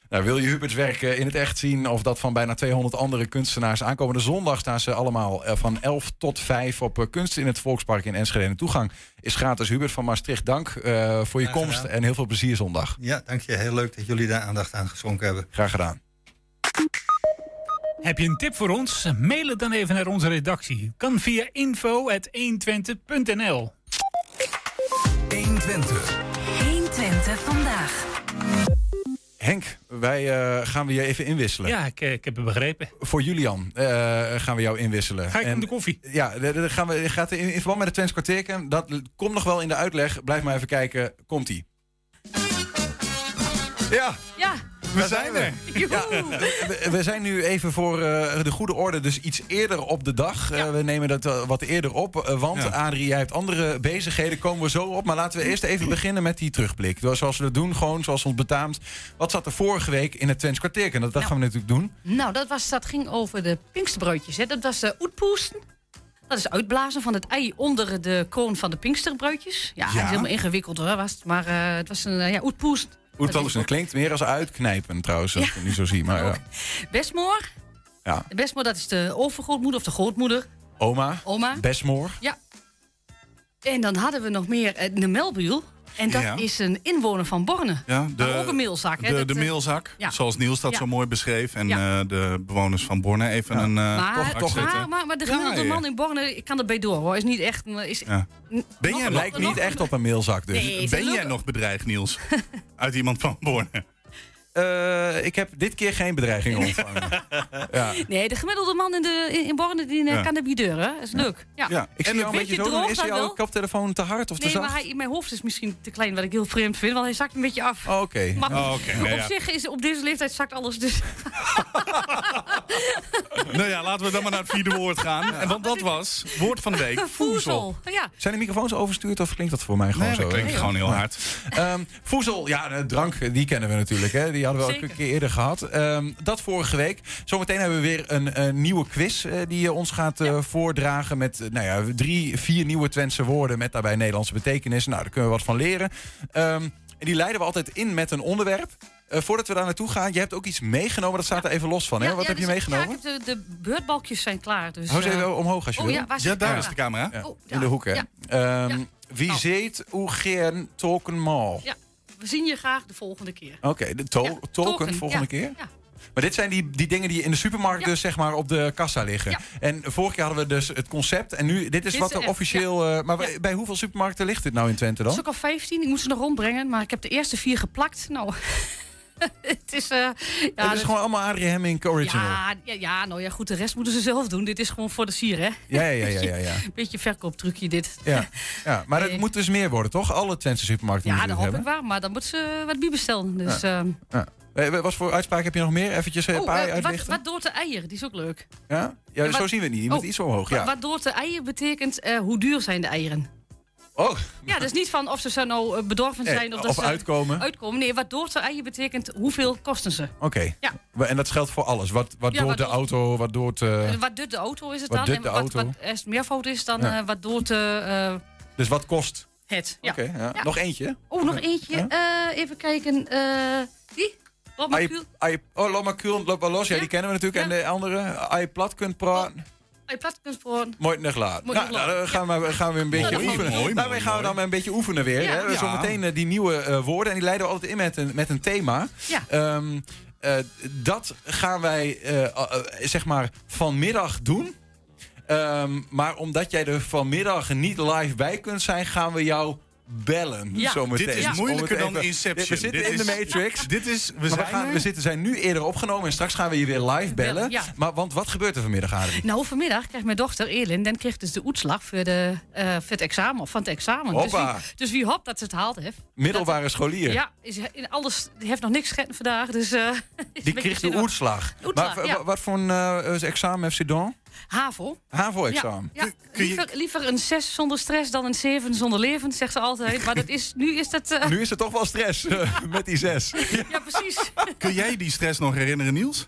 Nou, wil je Huberts werk eh, in het echt zien of dat van bijna 200 andere kunstenaars? Aankomende zondag staan ze allemaal eh, van 11 tot 5 op eh, Kunst in het Volkspark in Enschede. En de toegang is gratis. Hubert van Maastricht, dank eh, voor je Graag komst gedaan. en heel veel plezier zondag. Ja, dank je. Heel leuk dat jullie daar aandacht aan geschonken hebben. Graag gedaan. Heb je een tip voor ons? Mail het dan even naar onze redactie. Kan via info.120.nl 120. 120 vandaag. Henk, wij eh, gaan we je even inwisselen. Ja, ik, eh, ik heb het begrepen. Voor Julian eh, gaan we jou inwisselen. Ga ik En- om de koffie? Ja, de- de- gaan we, gaat in, in verband met het Twents kwartierken. Dat komt nog wel in de uitleg. Blijf maar even kijken. Komt-ie. Ja, Ja, we zijn er. Ja, we, we zijn nu even voor eh, de goede orde dus iets eerder op de dag. Eh, we nemen dat eh, wat eerder op. eh, want Ja. Adrie, jij hebt andere bezigheden. Komen we zo op. Maar laten we eerst even beginnen met die terugblik. Zoals we dat doen, gewoon zoals ons betaamt. Wat zat er vorige week in het Twents kwartierken? Dat, dat gaan we natuurlijk doen. nou, dat, was, dat ging over de Pinksterbroodjes. Hè. Dat was uh, oetpoesten. Dat is uitblazen van het ei onder de koon van de Pinksterbroodjes. Ja, het Ja. is helemaal ingewikkeld hoor, was het. Maar eh, het was een ja, oetpoest. Oetpoesten klinkt meer als uitknijpen trouwens, als ik het nu zo zie. Maar (laughs) ja. Besmoor. ja. Besmoor, dat is de overgrootmoeder of de grootmoeder. Oma, Oma. Besmoor. Ja. En dan hadden we nog meer eh, de Melbuul. En dat Ja. is een inwoner van Borne. Ja, maar ook een meelzak. Hè? De, de eh, meelzak, ja. zoals Niels dat Ja. zo mooi beschreef. En Ja. eh, de bewoners van Borne even een eh Maar, toch, maar, maar, maar de gemiddelde man in Borne, ik kan erbij door hoor, is niet echt... Is, Ja. Ben jij Lijkt niet echt op een mailzak dus. Nee, ben jij nog bedreigd, Niels? (laughs) Uit iemand van Borne? Eh, ik heb dit keer geen bedreiging (laughs) ontvangen. ja. Nee, de gemiddelde man in, de, in, in Borne die, eh, Ja. kan erbij deur, hè? Dat is leuk. Ja. Ik zie jou een beetje zo Is jouw wel. koptelefoon te hard of te Nee, zacht? maar hij, in mijn hoofd is misschien te klein, wat ik heel vreemd vind, want hij zakt een beetje af. Oh, Oké. Maar Oh, oké. Nee, op ja. zich is op deze leeftijd zakt alles dus. (laughs) nou ja, laten we dan maar naar het vierde woord gaan. En want dat was woord van de week, (laughs) voezel. Ja. Zijn de microfoons overstuurd of klinkt dat voor mij gewoon Nee, zo? dat klinkt gewoon heel hard. Ehm, voezel, ja, de drank, die kennen we natuurlijk. Hè? Die hadden we ook een keer eerder gehad. Ehm, dat vorige week. Zometeen hebben we weer een, een nieuwe quiz eh, die je ons gaat eh, voordragen. Met eh, nou ja, drie, vier nieuwe Twentse woorden met daarbij Nederlandse betekenis. Nou, daar kunnen we wat van leren. Ehm, en die leiden we altijd in met een onderwerp. Eh, voordat we daar naartoe gaan, je hebt ook iets meegenomen. Dat staat er even los van. Hè? Ja, Wat ja, heb je dus- meegenomen? Ja, ik heb de, de beurtbalkjes zijn klaar. Dus, Hou ze eh, even omhoog als je oh, wil. Ja, waar zit de camera? Ja, Oh, in de hoek, hè? Ja. Ehm, Wie Nou. ziet hoe gern token mal? ja, we zien je graag de volgende keer. Oké, de to- token, token, volgende ja, keer? ja. Maar dit zijn die, die dingen die in de supermarkt dus zeg maar op de kassa liggen. En vorige keer hadden we dus het concept. En nu, dit is Dit wat is er officieel... eh, maar bij, bij hoeveel supermarkten ligt dit nou in Twente Het dan? is ook al 15, ik moet ze nog rondbrengen, maar ik heb de eerste vier geplakt. Nou, (laughs) het is... eh ja, het is dus- gewoon allemaal Adrie Hemming original. Ja, ja, ja, nou ja, goed, de rest moeten ze zelf doen. Dit is gewoon voor de sier, hè? Ja, ja, ja, ja, ja. (laughs) Beetje verkooptrucje dit. Ja, ja, (laughs) maar het moet dus meer worden, toch? Alle Twentse supermarkten Ja, dat hoop ik wel, maar dan moeten ze wat bij bestellen. Dus, Ja. ehm, Ja. Eh, Wat voor uitspraak heb je nog meer? Eventjes eh, een oh, paar eh, wat, uitlichten. wat door de eier, die is ook leuk. Ja? ja, Ja, zo zien we het niet. Je moet Oh, iets omhoog. Ja. wat door de eier betekent, eh, hoe duur zijn de eieren? Oh, Ja, dus niet van of ze zo nou eh, bedorven Nee, zijn of, dat of ze uitkomen. uitkomen. Nee, wat door de eier betekent, hoeveel kosten ze? Oké. Ja. En dat geldt voor alles. Wat, wat Ja, wat de auto, wat door het... eh, Eh, wat doet de auto is het wat dan? en de wat, auto? wat als het meervoud is, dan Ja. eh, wat door de eh, dus wat kost? het. Ja. Oké, ja. Ja. Nog eentje? Oh, nog eentje. Eh, even kijken. eh die? Wat je? ai- Oh, Loma Kuhn, Loop maar los. Ja, die kennen we natuurlijk. En de andere, als je plat kunt praten, Als je plat kunt sporen. mooi nog laat. Mooi Nou, nog nou, dan gaan we, gaan we een beetje Mooi, oefenen. mooi, Daarmee mooi, gaan we dan maar een beetje oefenen weer. Ja. Hè? Ja. Zometeen eh, die nieuwe eh, woorden. En die leiden we altijd in met een, met een thema. Ja. Ehm, eh, dat gaan wij zeg maar vanmiddag doen. Ehm, maar omdat jij er vanmiddag niet live bij kunt zijn, gaan we jou bellen. Ja. Zometeen. Dit is moeilijker dan even- Inception. We zitten Dit in de Matrix. Dit is... We Maar we, zijn gaan, we zitten, zijn nu eerder opgenomen en straks gaan we je weer live bellen. Maar want wat gebeurt er vanmiddag, Adrie? Nou, vanmiddag krijgt mijn dochter Elin, dan kreeg dus de uitslag voor, de, eh, voor het examen, van het examen. Dus wie, dus wie hoopt dat ze het haalt heeft. Middelbare scholier. Ja, is in alles, die heeft nog niks gegeten vandaag, dus... eh, (laughs) Die kreeg de. Oerslag, Maar wat voor een eh, examen heeft ze dan? HAVO. HAVO-examen. Ja, ja. Liever, liever een 6 zonder stress dan een 7 zonder leven, zegt ze altijd. Maar dat is, nu is dat... eh, Nu is er toch wel stress eh, met die zes. ja, precies. Kun jij die stress nog herinneren, Niels?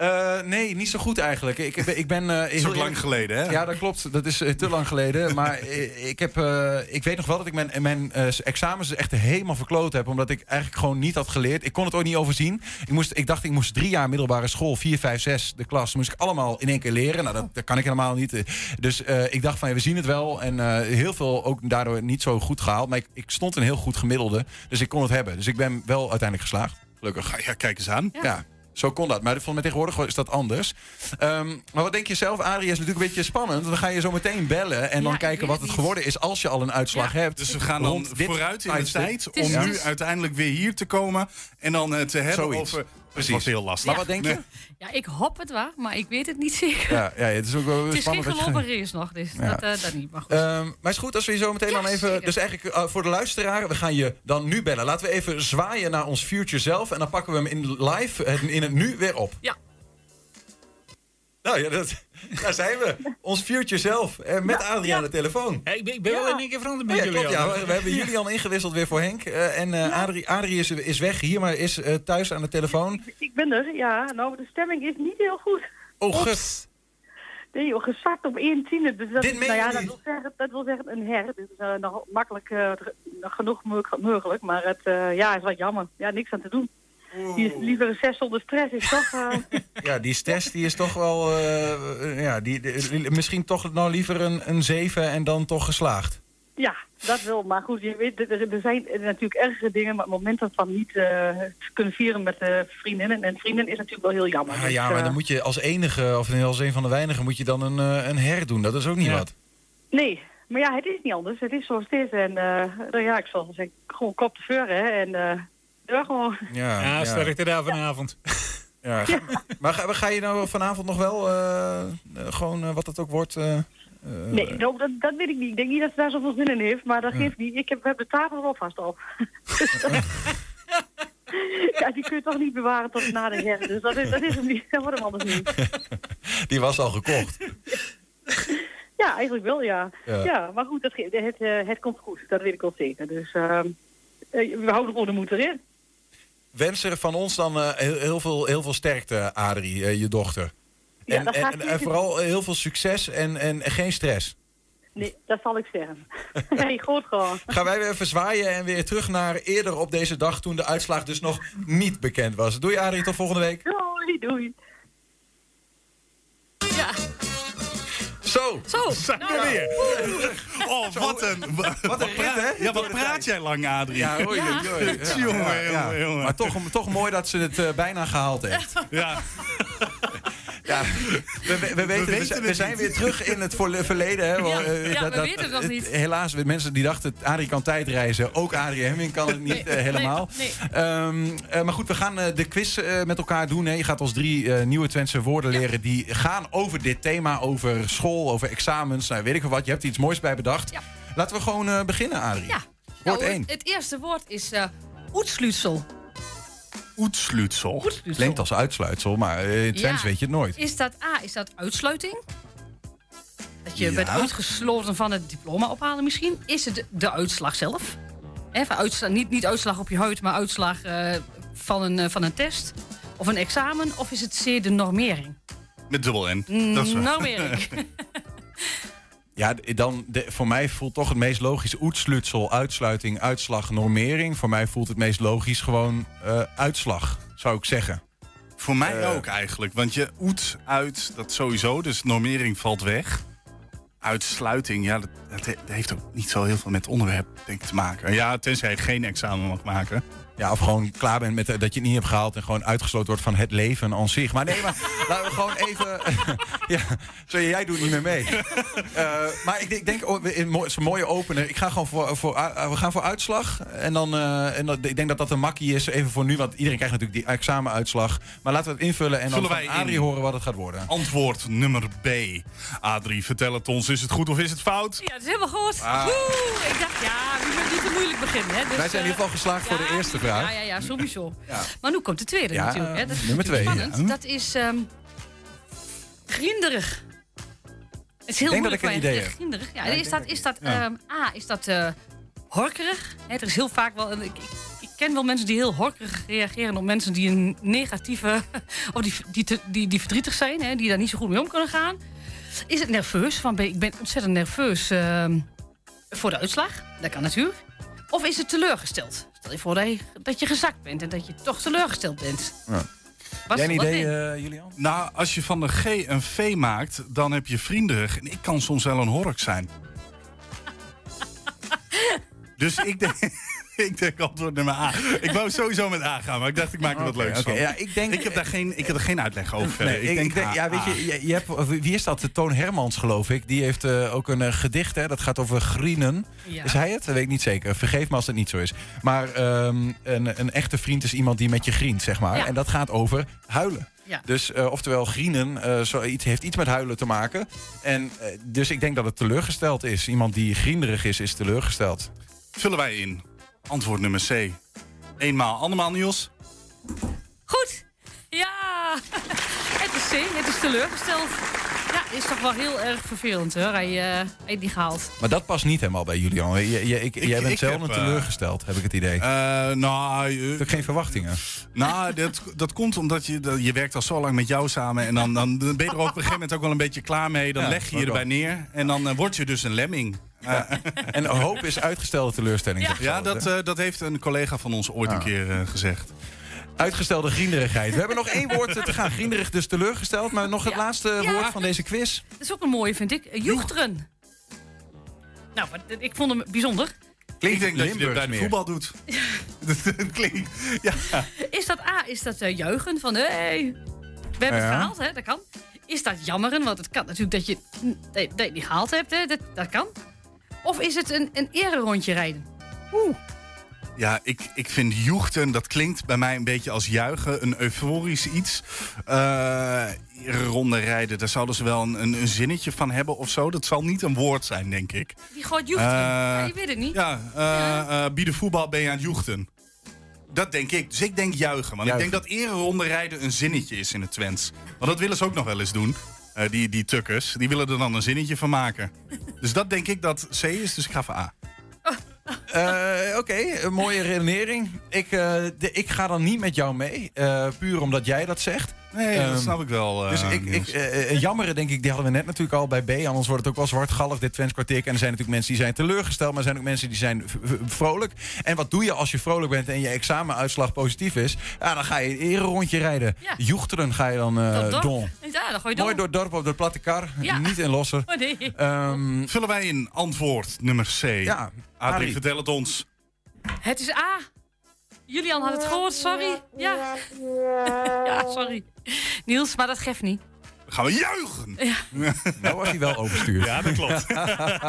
Eh, nee, niet zo goed eigenlijk. Ik, ik ben, Dat is heel ook lang geleden, hè? Ja, dat klopt. Dat is eh, te lang geleden. (laughs) Maar ik, heb, eh, ik weet nog wel dat ik mijn, mijn examens echt helemaal verkloot heb. Omdat ik eigenlijk gewoon niet had geleerd. Ik kon het ook niet overzien. Ik, moest, ik dacht, ik moest drie jaar middelbare school, vier, vijf, zes, de klas. moest ik allemaal in één keer leren. Nou, dat, dat kan ik helemaal niet. Dus ik dacht van, ja, we zien het wel. En heel veel ook daardoor niet zo goed gehaald. Maar ik, ik stond een heel goed gemiddelde. Dus ik kon het hebben. Dus ik ben wel uiteindelijk geslaagd. Gelukkig. Ja, kijk eens aan. Ja. Zo kon dat. Maar volgens mij tegenwoordig is dat anders. Ehm, maar wat denk je zelf, Adrie? Is natuurlijk een beetje spannend. Dan ga je zo meteen bellen en dan kijken wat het niet. geworden is als je al een uitslag hebt. Dus we gaan dan Rond vooruit in de tijd om het nu uiteindelijk weer hier te komen en dan eh, te hebben Zoiets. over... Precies. Dat was heel lastig. Maar wat denk je? Nee. Ja, ik hoop het wel, maar ik weet het niet zeker. Ja, ja, het is ook wel het is geen gelopen race nog, dus Ja. dat, eh, dat niet. Maar goed. Ehm, maar is goed als we je zo meteen Ja, dan even. zeker. Dus eigenlijk eh, voor de luisteraar, we gaan je dan nu bellen. Laten we even zwaaien naar ons future zelf. En dan pakken we hem in live eh, in het nu weer op. Ja. Nou ja, dat, daar zijn we. Ons future zelf. eh, met Adrie aan de telefoon. Hey, ik ben, ik ben wel in één keer veranderd met Ja, jullie. klopt, ja, we, we hebben Julian ingewisseld weer voor Henk. eh, en eh, Adrie, Adrie is, is weg hier, maar is eh, thuis aan de telefoon. Ik ben er, ja. Nou, de stemming is niet heel goed. Oh, gut. Nee, joh, gezakt op 1 tiende. Dus dat, Dit nou ja, dat wil, zeggen, dat wil zeggen een her. Dit is nog makkelijk nog genoeg mo- mogelijk. Maar het eh, ja, is wat jammer. Ja, niks aan te doen. Die is liever een 6 zonder stress is toch... eh, (laughs) Ja, die test die is toch wel. eh, ja, die, die- misschien toch nou liever een, een 7 en dan toch geslaagd. ja, dat wel. Maar goed, je weet, er, er zijn natuurlijk ergere dingen. Maar op het moment dat van niet eh, te kunnen vieren met eh, vriendinnen en vrienden is natuurlijk wel heel jammer. Ah, Dus, ja, maar dan moet je als enige, of als een van de weinigen, moet je dan een, een herdoen. Dat is ook niet Ja. wat. Nee, maar ja, het is niet anders. Het is zoals het is. En eh, nou ja, ik zal zeggen, gewoon kop te veuren. En gewoon. Ja, Ja, sterkte daar vanavond. Ja, (laughs) ga- Maar ga, ga je nou vanavond nog wel eh, eh, gewoon eh, wat het ook wordt? eh, eh, Nee, dat, dat weet ik niet. Ik denk niet dat ze daar zoveel zin in heeft, maar dat geeft niet. Ik heb, we hebben de tafel er wel vast op. (laughs) ja, die kun je toch niet bewaren tot na de her. Dus dat is, dat is hem niet. Dat wordt hem anders niet. (laughs) Die was al gekocht. Ja, eigenlijk wel, ja. Ja. Ja, maar goed, dat, het, het komt goed. Dat weet ik wel zeker. Dus ehm, eh, we houden gewoon de moed erin. Wensen van ons dan eh, heel, heel, veel, heel veel sterkte, Adrie, eh, je dochter. Ja, En, dat en, en, vooral heel veel succes en, en geen stress. Nee, dat zal ik zeggen. (laughs) (laughs) nee, goed gewoon. Gaan wij weer even zwaaien en weer terug naar eerder op deze dag... toen de uitslag dus nog niet bekend was. Doei Adrie, tot volgende week. Doei, doei. Ja. Zo. Zo. (laughs) Zijn we Nou, weer. Oh, wat een... Wat een rit, hè? Ja, wat praat jij lang, Adrie? Ja, (laughs) Jongen, ja, ja. jongen, jongen. Maar toch, toch mooi dat ze het eh, bijna gehaald heeft. Ja. (laughs) Ja, (laughs) we, we, we weten, we, weten zijn- we weer terug in het verleden. Hè, Ja, Eh, ja, we weten het nog het- niet. Helaas, mensen die dachten, Adrie kan tijdreizen. Ook Adrie Hemming kan het niet Nee, eh, helemaal. nee, Ehm, eh, maar goed, we gaan de quiz met elkaar doen. Hè. Je gaat ons drie eh, nieuwe Twentse woorden leren... die gaan over dit thema, over school, over examens. Nou, weet ik wel wat, je hebt er iets moois bij bedacht. Ja. Laten we gewoon eh, beginnen, Adrie. Ja. Woord Nou, 1. Het eerste woord is eh oetsluitsel. Oetsluitsel. Oetsluitsel. Klinkt als uitsluitsel, maar eh, in Twents Ja. weet je het nooit. Is dat A, is dat uitsluiting? Dat je Ja. bent uitgesloten van het diploma ophalen misschien? Is het de uitslag zelf? Uitslag, niet, niet uitslag op je huid, maar uitslag eh, van, een, eh, van een test? Of een examen? Of is het C, de normering? Met dubbel N. Dat is normering. (laughs) (laughs) Ja, dan, de, voor mij voelt toch het meest logisch oetslutsel, uitsluiting, uitslag, normering. Voor mij voelt het meest logisch gewoon eh, uitslag, zou ik zeggen. Voor mij Eh. ook eigenlijk. Want je oet uit, dat sowieso. Dus normering valt weg. Uitsluiting, ja, dat, dat he- dat heeft ook niet zo heel veel met het onderwerp denk ik, te maken. Ja, tenzij je geen examen mag maken. Ja, of gewoon klaar bent met eh, dat je het niet hebt gehaald en gewoon uitgesloten wordt van het leven aan zich. Maar nee, maar (laughs) laten we gewoon even. (laughs) ja, sorry, jij doet niet meer mee. (laughs) Eh, maar ik, ik denk, oh, het is een mooie opener. Ik ga gewoon voor, voor, uh, we gaan voor uitslag. En dan, eh, en dan, ik denk dat dat een makkie is, even voor nu, want iedereen krijgt natuurlijk die examenuitslag. Maar laten we het invullen en dan Vullen van wij. Adrie horen wat het gaat worden. Antwoord nummer B. Adrie, vertel het ons. Is het goed of is het fout? Ja, dat is helemaal goed. Ah. Oeh, ik dacht, ja, we moeten niet te moeilijk beginnen. Hè. Dus, Wij zijn in ieder geval geslaagd voor de eerste vraag. Ja, ja, ja, sowieso. (laughs) Maar nu komt de tweede natuurlijk. Hè. Dat is nummer twee, Spannend. ja. Dat is ehm grinderig. Het is heel Ik denk dat ik een idee heb. Grinderig. Ja, is dat, is dat ehm, A, is dat eh, horkerig? Hè, er is heel vaak wel... een- Ik, ik, ken wel mensen die heel horkerig reageren op mensen die een negatieve... (laughs) of die, die, die, die verdrietig zijn, hè, die daar niet zo goed mee om kunnen gaan. Is het nerveus? Van, ben- ik ben ontzettend nerveus ehm, voor de uitslag. Dat kan natuurlijk. Of is het teleurgesteld? Stel je voor dat je, dat je gezakt bent en dat je toch teleurgesteld bent. Ja. Was Jij een wat idee, eh, Julian? Nou, als je van de G een V maakt, dan heb je vrienderig. En ik kan soms wel een hork zijn. (laughs) dus ik denk, (laughs) ik denk antwoord nummer A. Ik wou sowieso met A gaan, maar ik dacht ik maak er wat leuks van. Ja, ik denk- ik, heb daar geen, ik heb er geen uitleg over. Nee, ik, ik denk, A, ja, weet A. je, je, je hebt, wie is dat? Toon Hermans, geloof ik. Die heeft eh, ook een eh, gedicht, hè, dat gaat over grienen. Ja. Is hij het? Dat weet ik niet zeker. Vergeef me als het niet zo is. Maar ehm, een, een echte vriend is iemand die met je grient, zeg maar. Ja. En dat gaat over huilen. Ja. Dus eh, oftewel, grienen eh, zoiets, heeft iets met huilen te maken. En dus ik denk dat het teleurgesteld is. Iemand die grienderig is, is teleurgesteld. Vullen wij in. Antwoord nummer C. Eenmaal, andermaal Niels. Goed. Ja. (laughs) Het is C. Het is teleurgesteld. Ja, is toch wel heel erg vervelend hoor. Hij, eh, hij heeft niet gehaald. Maar dat past niet helemaal bij Julian. Je, je, ik, Ik- jij bent ik zelden heb, eh, teleurgesteld, heb ik het idee. Eh, nou, eh, Heb ik geen verwachtingen? Nou, dat, dat komt omdat je, dat- je werkt al zo lang met jou samen. En dan, dan ben je er op een gegeven moment ook wel een beetje klaar mee. Dan Ja, leg je je erbij neer. En dan eh, word je dus een lemming. En hoop is uitgestelde teleurstelling. Ja. dat, eh, dat heeft een collega van ons ooit een Ah. keer eh, gezegd. Uitgestelde grienderigheid. We hebben nog één woord te gaan. Grienderig dus teleurgesteld. Maar nog het Ja. laatste Ja. woord van deze quiz. Dat is ook een mooie, vind ik. Eh, Joechteren. Nou, maar ik vond hem bijzonder. Klinkt ik denk dat je dit bij de voetbal doet. (laughs) dat klinkt... Ja. Is dat A, is dat eh, juichen van hey, we hebben het gehaald, hè? dat kan. Is dat jammeren, want het kan natuurlijk dat je, dat je dat je het niet gehaald hebt, hè? Dat, dat kan. Of is het een, een ererondje rijden? Oeh. Ja, ik, ik vind joechten, dat klinkt bij mij een beetje als juichen. Een euforisch iets. Eh ronde rijden, daar zouden ze wel een, een, een zinnetje van hebben of zo. Dat zal niet een woord zijn, denk ik. Die gooit joechteren. Eh, ja, je weet het niet. Ja, eh eh, bij de voetbal ben je aan het joechten. Dat denk ik. Dus ik denk juichen. Want Juichen. ik denk dat ereronde rijden een zinnetje is in het Twents. Want dat willen ze ook nog wel eens doen. Eh, die, die tukkers. Die willen er dan een zinnetje van maken. (laughs) Dus dat denk ik dat C is. Dus ik ga voor A. (laughs) Eh, Oké, een mooie redenering. Ik, eh, de- ik ga dan niet met jou mee. puur omdat jij dat zegt. Nee, dat Ehm, snap ik wel. eh, dus ik, ik, eh, eh, jammeren, denk ik, die hadden we net natuurlijk al bij B. Anders wordt het ook wel zwartgallig, dit Twents kwartier. En er zijn natuurlijk mensen die zijn teleurgesteld, maar er zijn ook mensen die zijn vrolijk. En wat doe je als je vrolijk bent en je examenuitslag positief is? Ja, dan ga je een ererondje rijden. Ja. Joechteren ga je dan eh dorp. don. Ja, dan gooi je Mooi door. door het dorp op de platte kar, Ja. niet in lossen. (laughs) Oh, nee. Ehm, Vullen wij in antwoord nummer C? Ja, Adrie, vertel het ons. Het is A. Julian had het gehoord, sorry. Ja. (laughs) ja, sorry. (laughs) Niels, maar dat geeft niet. Dan gaan we juichen. Ja. (laughs) nou was hij wel overstuurd. Ja, dat klopt.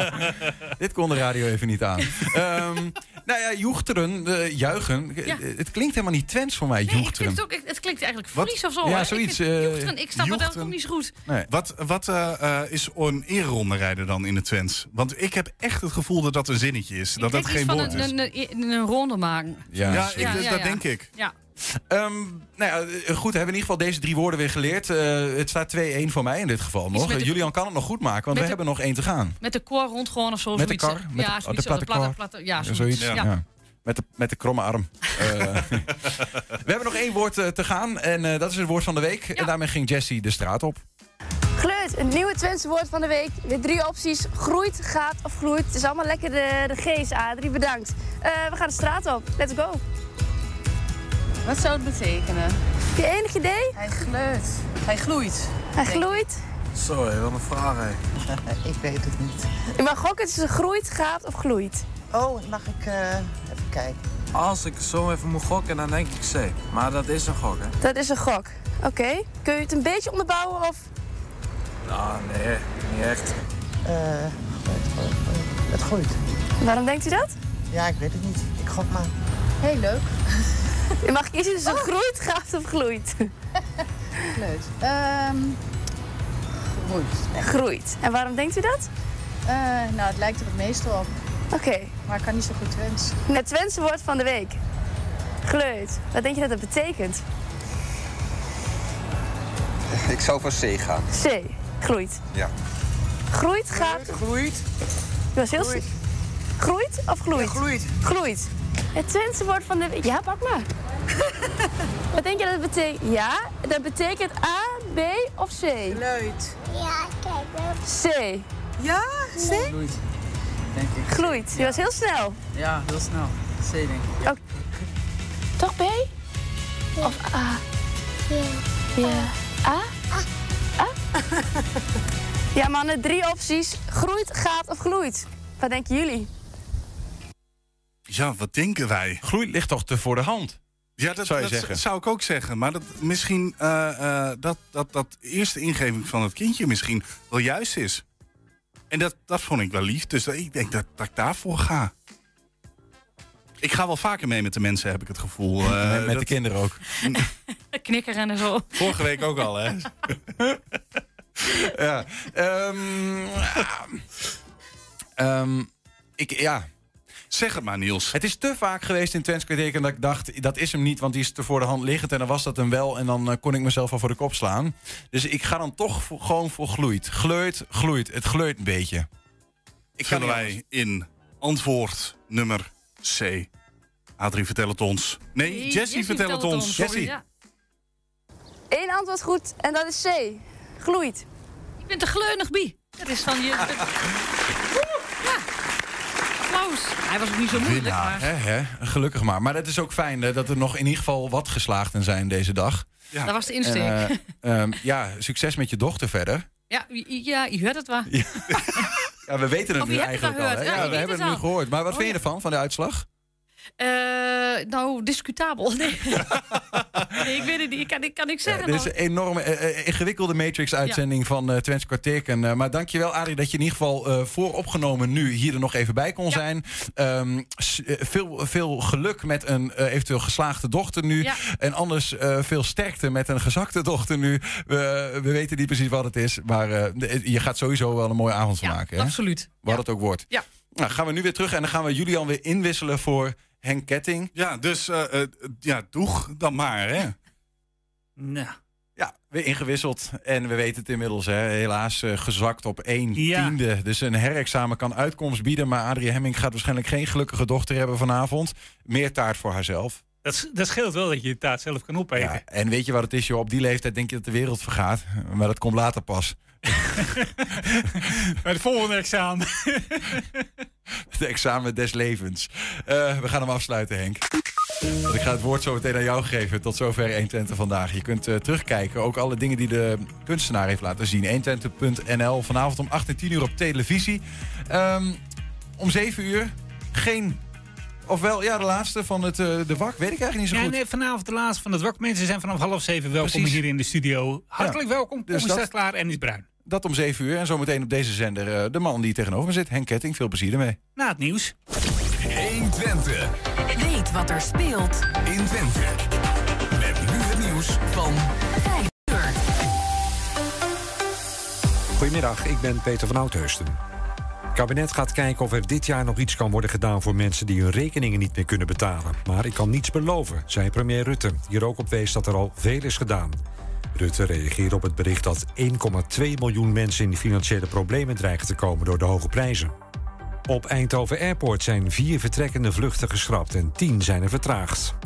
(laughs) Dit kon de radio even niet aan. Ehm, nou ja, joechteren, eh, juichen. Ja. Eh, Het klinkt helemaal niet Twents voor mij, Nee, joechteren. het ook, het klinkt eigenlijk? Fries of zo. Ja, hè? zoiets, Ik, vind, eh, jochteren, ik snap het ook niet zo goed. Nee. Wat, wat eh, eh, is een ereronde rijden dan in het Twents? Want ik heb echt het gevoel dat dat een zinnetje is. Dat ik dat geen woord is. een, een, een, een ronde maken. Ja, Ja, ik, dat denk ik. Ja. Ehm, nou ja, eh, goed, we hebben in ieder geval deze drie woorden weer geleerd. Eh, het staat 2-1 voor mij in dit geval nog. de- Eh, Julian kan het nog goed maken, want we de- hebben nog één te gaan. Met de koor rond gewoon of zo. Met de zoiets, kar? hè? Met ja, de, zoiets, de platte platte, ja, zoiets. zoiets. Ja. ja. Met, de, met de kromme arm. Eh, (laughs) we hebben nog één woord eh, te gaan en eh, dat is het woord van de week. En daarmee ging Jessie de straat op. Gleurt, het nieuwe Twentse woord van de week. Weer drie opties. Groeit, gaat of gloeit. Het is allemaal lekker de, de G's, Adrie. Bedankt. Eh, we gaan de straat op. Let's go. Wat zou het betekenen? Heb je enig idee? Hij gleurt. Hij gloeit. Hij gloeit. Sorry, wat een vraag, hè. (laughs) ik weet het niet. Je mag gokken tussen groeit, gaat of gloeit. Oh, mag ik eh, even kijken? Als ik zo even moet gokken, dan denk ik C. Maar dat is een gok, hè. Dat is een gok. Oké. Kun je het een beetje onderbouwen of... Nou, nee, niet echt. Eh, het groeit. Waarom denkt u dat? Ja, ik weet het niet. Ik gok maar. Heel leuk. Je (laughs) mag kiezen tussen groeit, gaat of gloeit. (laughs) Leuk. Ehm groeit. Groeit. En waarom denkt u dat? Eh, nou, het lijkt er het meeste op. Oké. Maar ik kan niet zo goed Twents. Het Twentse woord van de week. Gleut. Wat denk je dat dat betekent? Ik zou voor C gaan. C. Groeit. Ja. Groeit, gaat... Groeit. Je was heel Groeit. Groeit of gloeit? groeit. Gloeit. Het Twentse woord van de week. Ja, pak maar. (laughs) Wat denk je dat het betekent? Ja, dat betekent A, B of C? Luid. Ja, kijk. C. Ja? C? Gloeit, denk ik. Gloeit. Je was heel snel. Ja, heel snel. C, denk ik. Toch B? Of A? Ja. A? A? Ja, mannen, drie opties. Groeit, gaat of gloeit? Wat denken jullie? Ja, wat denken wij? Gloeit ligt toch te voor de hand? Ja, dat, Zou je dat zeggen. zou ik ook zeggen. Maar dat, misschien eh, eh, dat, dat dat eerste ingeving van het kindje misschien wel juist is. En dat, dat vond ik wel lief. Dus ik denk dat, dat ik daarvoor ga. Ik ga wel vaker mee met de mensen, heb ik het gevoel. (laughs) Eh, met met de kinderen ook. (laughs) Knikkeren en zo. Vorige week ook al, hè? (laughs) ja. Ehm, ja. Ehm, ik, ja. Zeg het maar, Niels. Het is te vaak geweest in Twents dat ik dacht, dat is hem niet, want die is te voor de hand liggend. En dan was dat hem wel en dan eh, kon ik mezelf al voor de kop slaan. Dus ik ga dan toch voor- gewoon voor gloeit. Gleut, gloeit. Het gleut een beetje. Ik Vullen wij in antwoord nummer C. Adrie, vertel het ons. Nee, Jessie, vertel het ons. Jessie. Ja. Eén antwoord goed en dat is C. Gloeit. Ik ben te gleunig, Bie. Dat is van je... (laughs) ja. Applaus. Hij was ook niet zo moeilijk, Winnaar, maar... hè, hè? Gelukkig maar. Maar dat is ook fijn hè, dat er nog in ieder geval wat geslaagden zijn deze dag. Ja. Dat was de insteek. En, eh, (laughs) ehm, ja, succes met je dochter verder. Ja, ja, je hoort het wel. Ja, (laughs) we weten het Of nu het eigenlijk al hè? Ja, Ja, we hebben het het nu gehoord. Maar wat Oh, vind je ervan, van de uitslag? Eh, nou, discutabel. (laughs) Nee. nee, ik weet het niet. Ik kan, ik kan niks zeggen. Dit is een enorme eh, eh, ingewikkelde Matrix-uitzending van eh Twents. Eh, maar dankjewel, Arie, dat je in ieder geval vooropgenomen nu hier er nog even bij kon zijn. Ehm, eh, veel, veel geluk met een eventueel geslaagde dochter nu. Ja. En anders veel sterkte met een gezakte dochter nu. We, we weten niet precies wat het is, maar je gaat sowieso wel een mooie avond van Ja, maken. Hè? absoluut. Wat het ook wordt. Ja. Nou, gaan we nu weer terug en dan gaan we Julian weer inwisselen voor Henk Ketting. Ja, dus eh, eh, ja, doeg dan maar, hè? Nou. Ja, weer ingewisseld. En we weten het inmiddels, hè, helaas eh, gezakt op één Ja. tiende. Dus een herexamen kan uitkomst bieden. Maar Adrie Hemming gaat waarschijnlijk geen gelukkige dochter hebben vanavond. Meer taart voor haarzelf. Dat, dat scheelt wel dat je je taart zelf kan opeten. Ja, en weet je wat het is, joh? Op die leeftijd denk je dat de wereld vergaat. Maar dat komt later pas. (laughs) Bij het volgende examen. (laughs) Het examen des levens. Eh, we gaan hem afsluiten, Henk. Want Ik ga het woord zo meteen aan jou geven. Tot zover 120 vandaag. Je kunt eh, terugkijken. Ook alle dingen die de kunstenaar heeft laten zien. 120.nl. Vanavond om 8 en 10 uur op televisie. Ehm, om 7 uur geen... Ofwel, ja, de laatste van het, eh, de WAK. Weet ik eigenlijk niet zo Ja, goed. nee, vanavond de laatste van het WAK. Mensen zijn vanaf half zeven welkom Precies. hier in de studio. Hartelijk Ja. welkom. Kom Dus is dat- dat klaar en is bruin. Dat om 7 uur. En zometeen op deze zender eh, de man die tegenover me zit. Henk Ketting. Veel plezier ermee. Na het nieuws. 120 Weet wat er speelt in Twente. Met nu het nieuws van 5 uur. Goedemiddag, ik ben Peter van Oudheusden. Het kabinet gaat kijken of er dit jaar nog iets kan worden gedaan voor mensen die hun rekeningen niet meer kunnen betalen. Maar ik kan niets beloven, zei premier Rutte, die er ook op wees dat er al veel is gedaan. Rutte reageerde op het bericht dat 1,2 miljoen mensen in financiële problemen dreigen te komen door de hoge prijzen. Op Eindhoven Airport zijn vier vertrekkende vluchten geschrapt en tien zijn er vertraagd.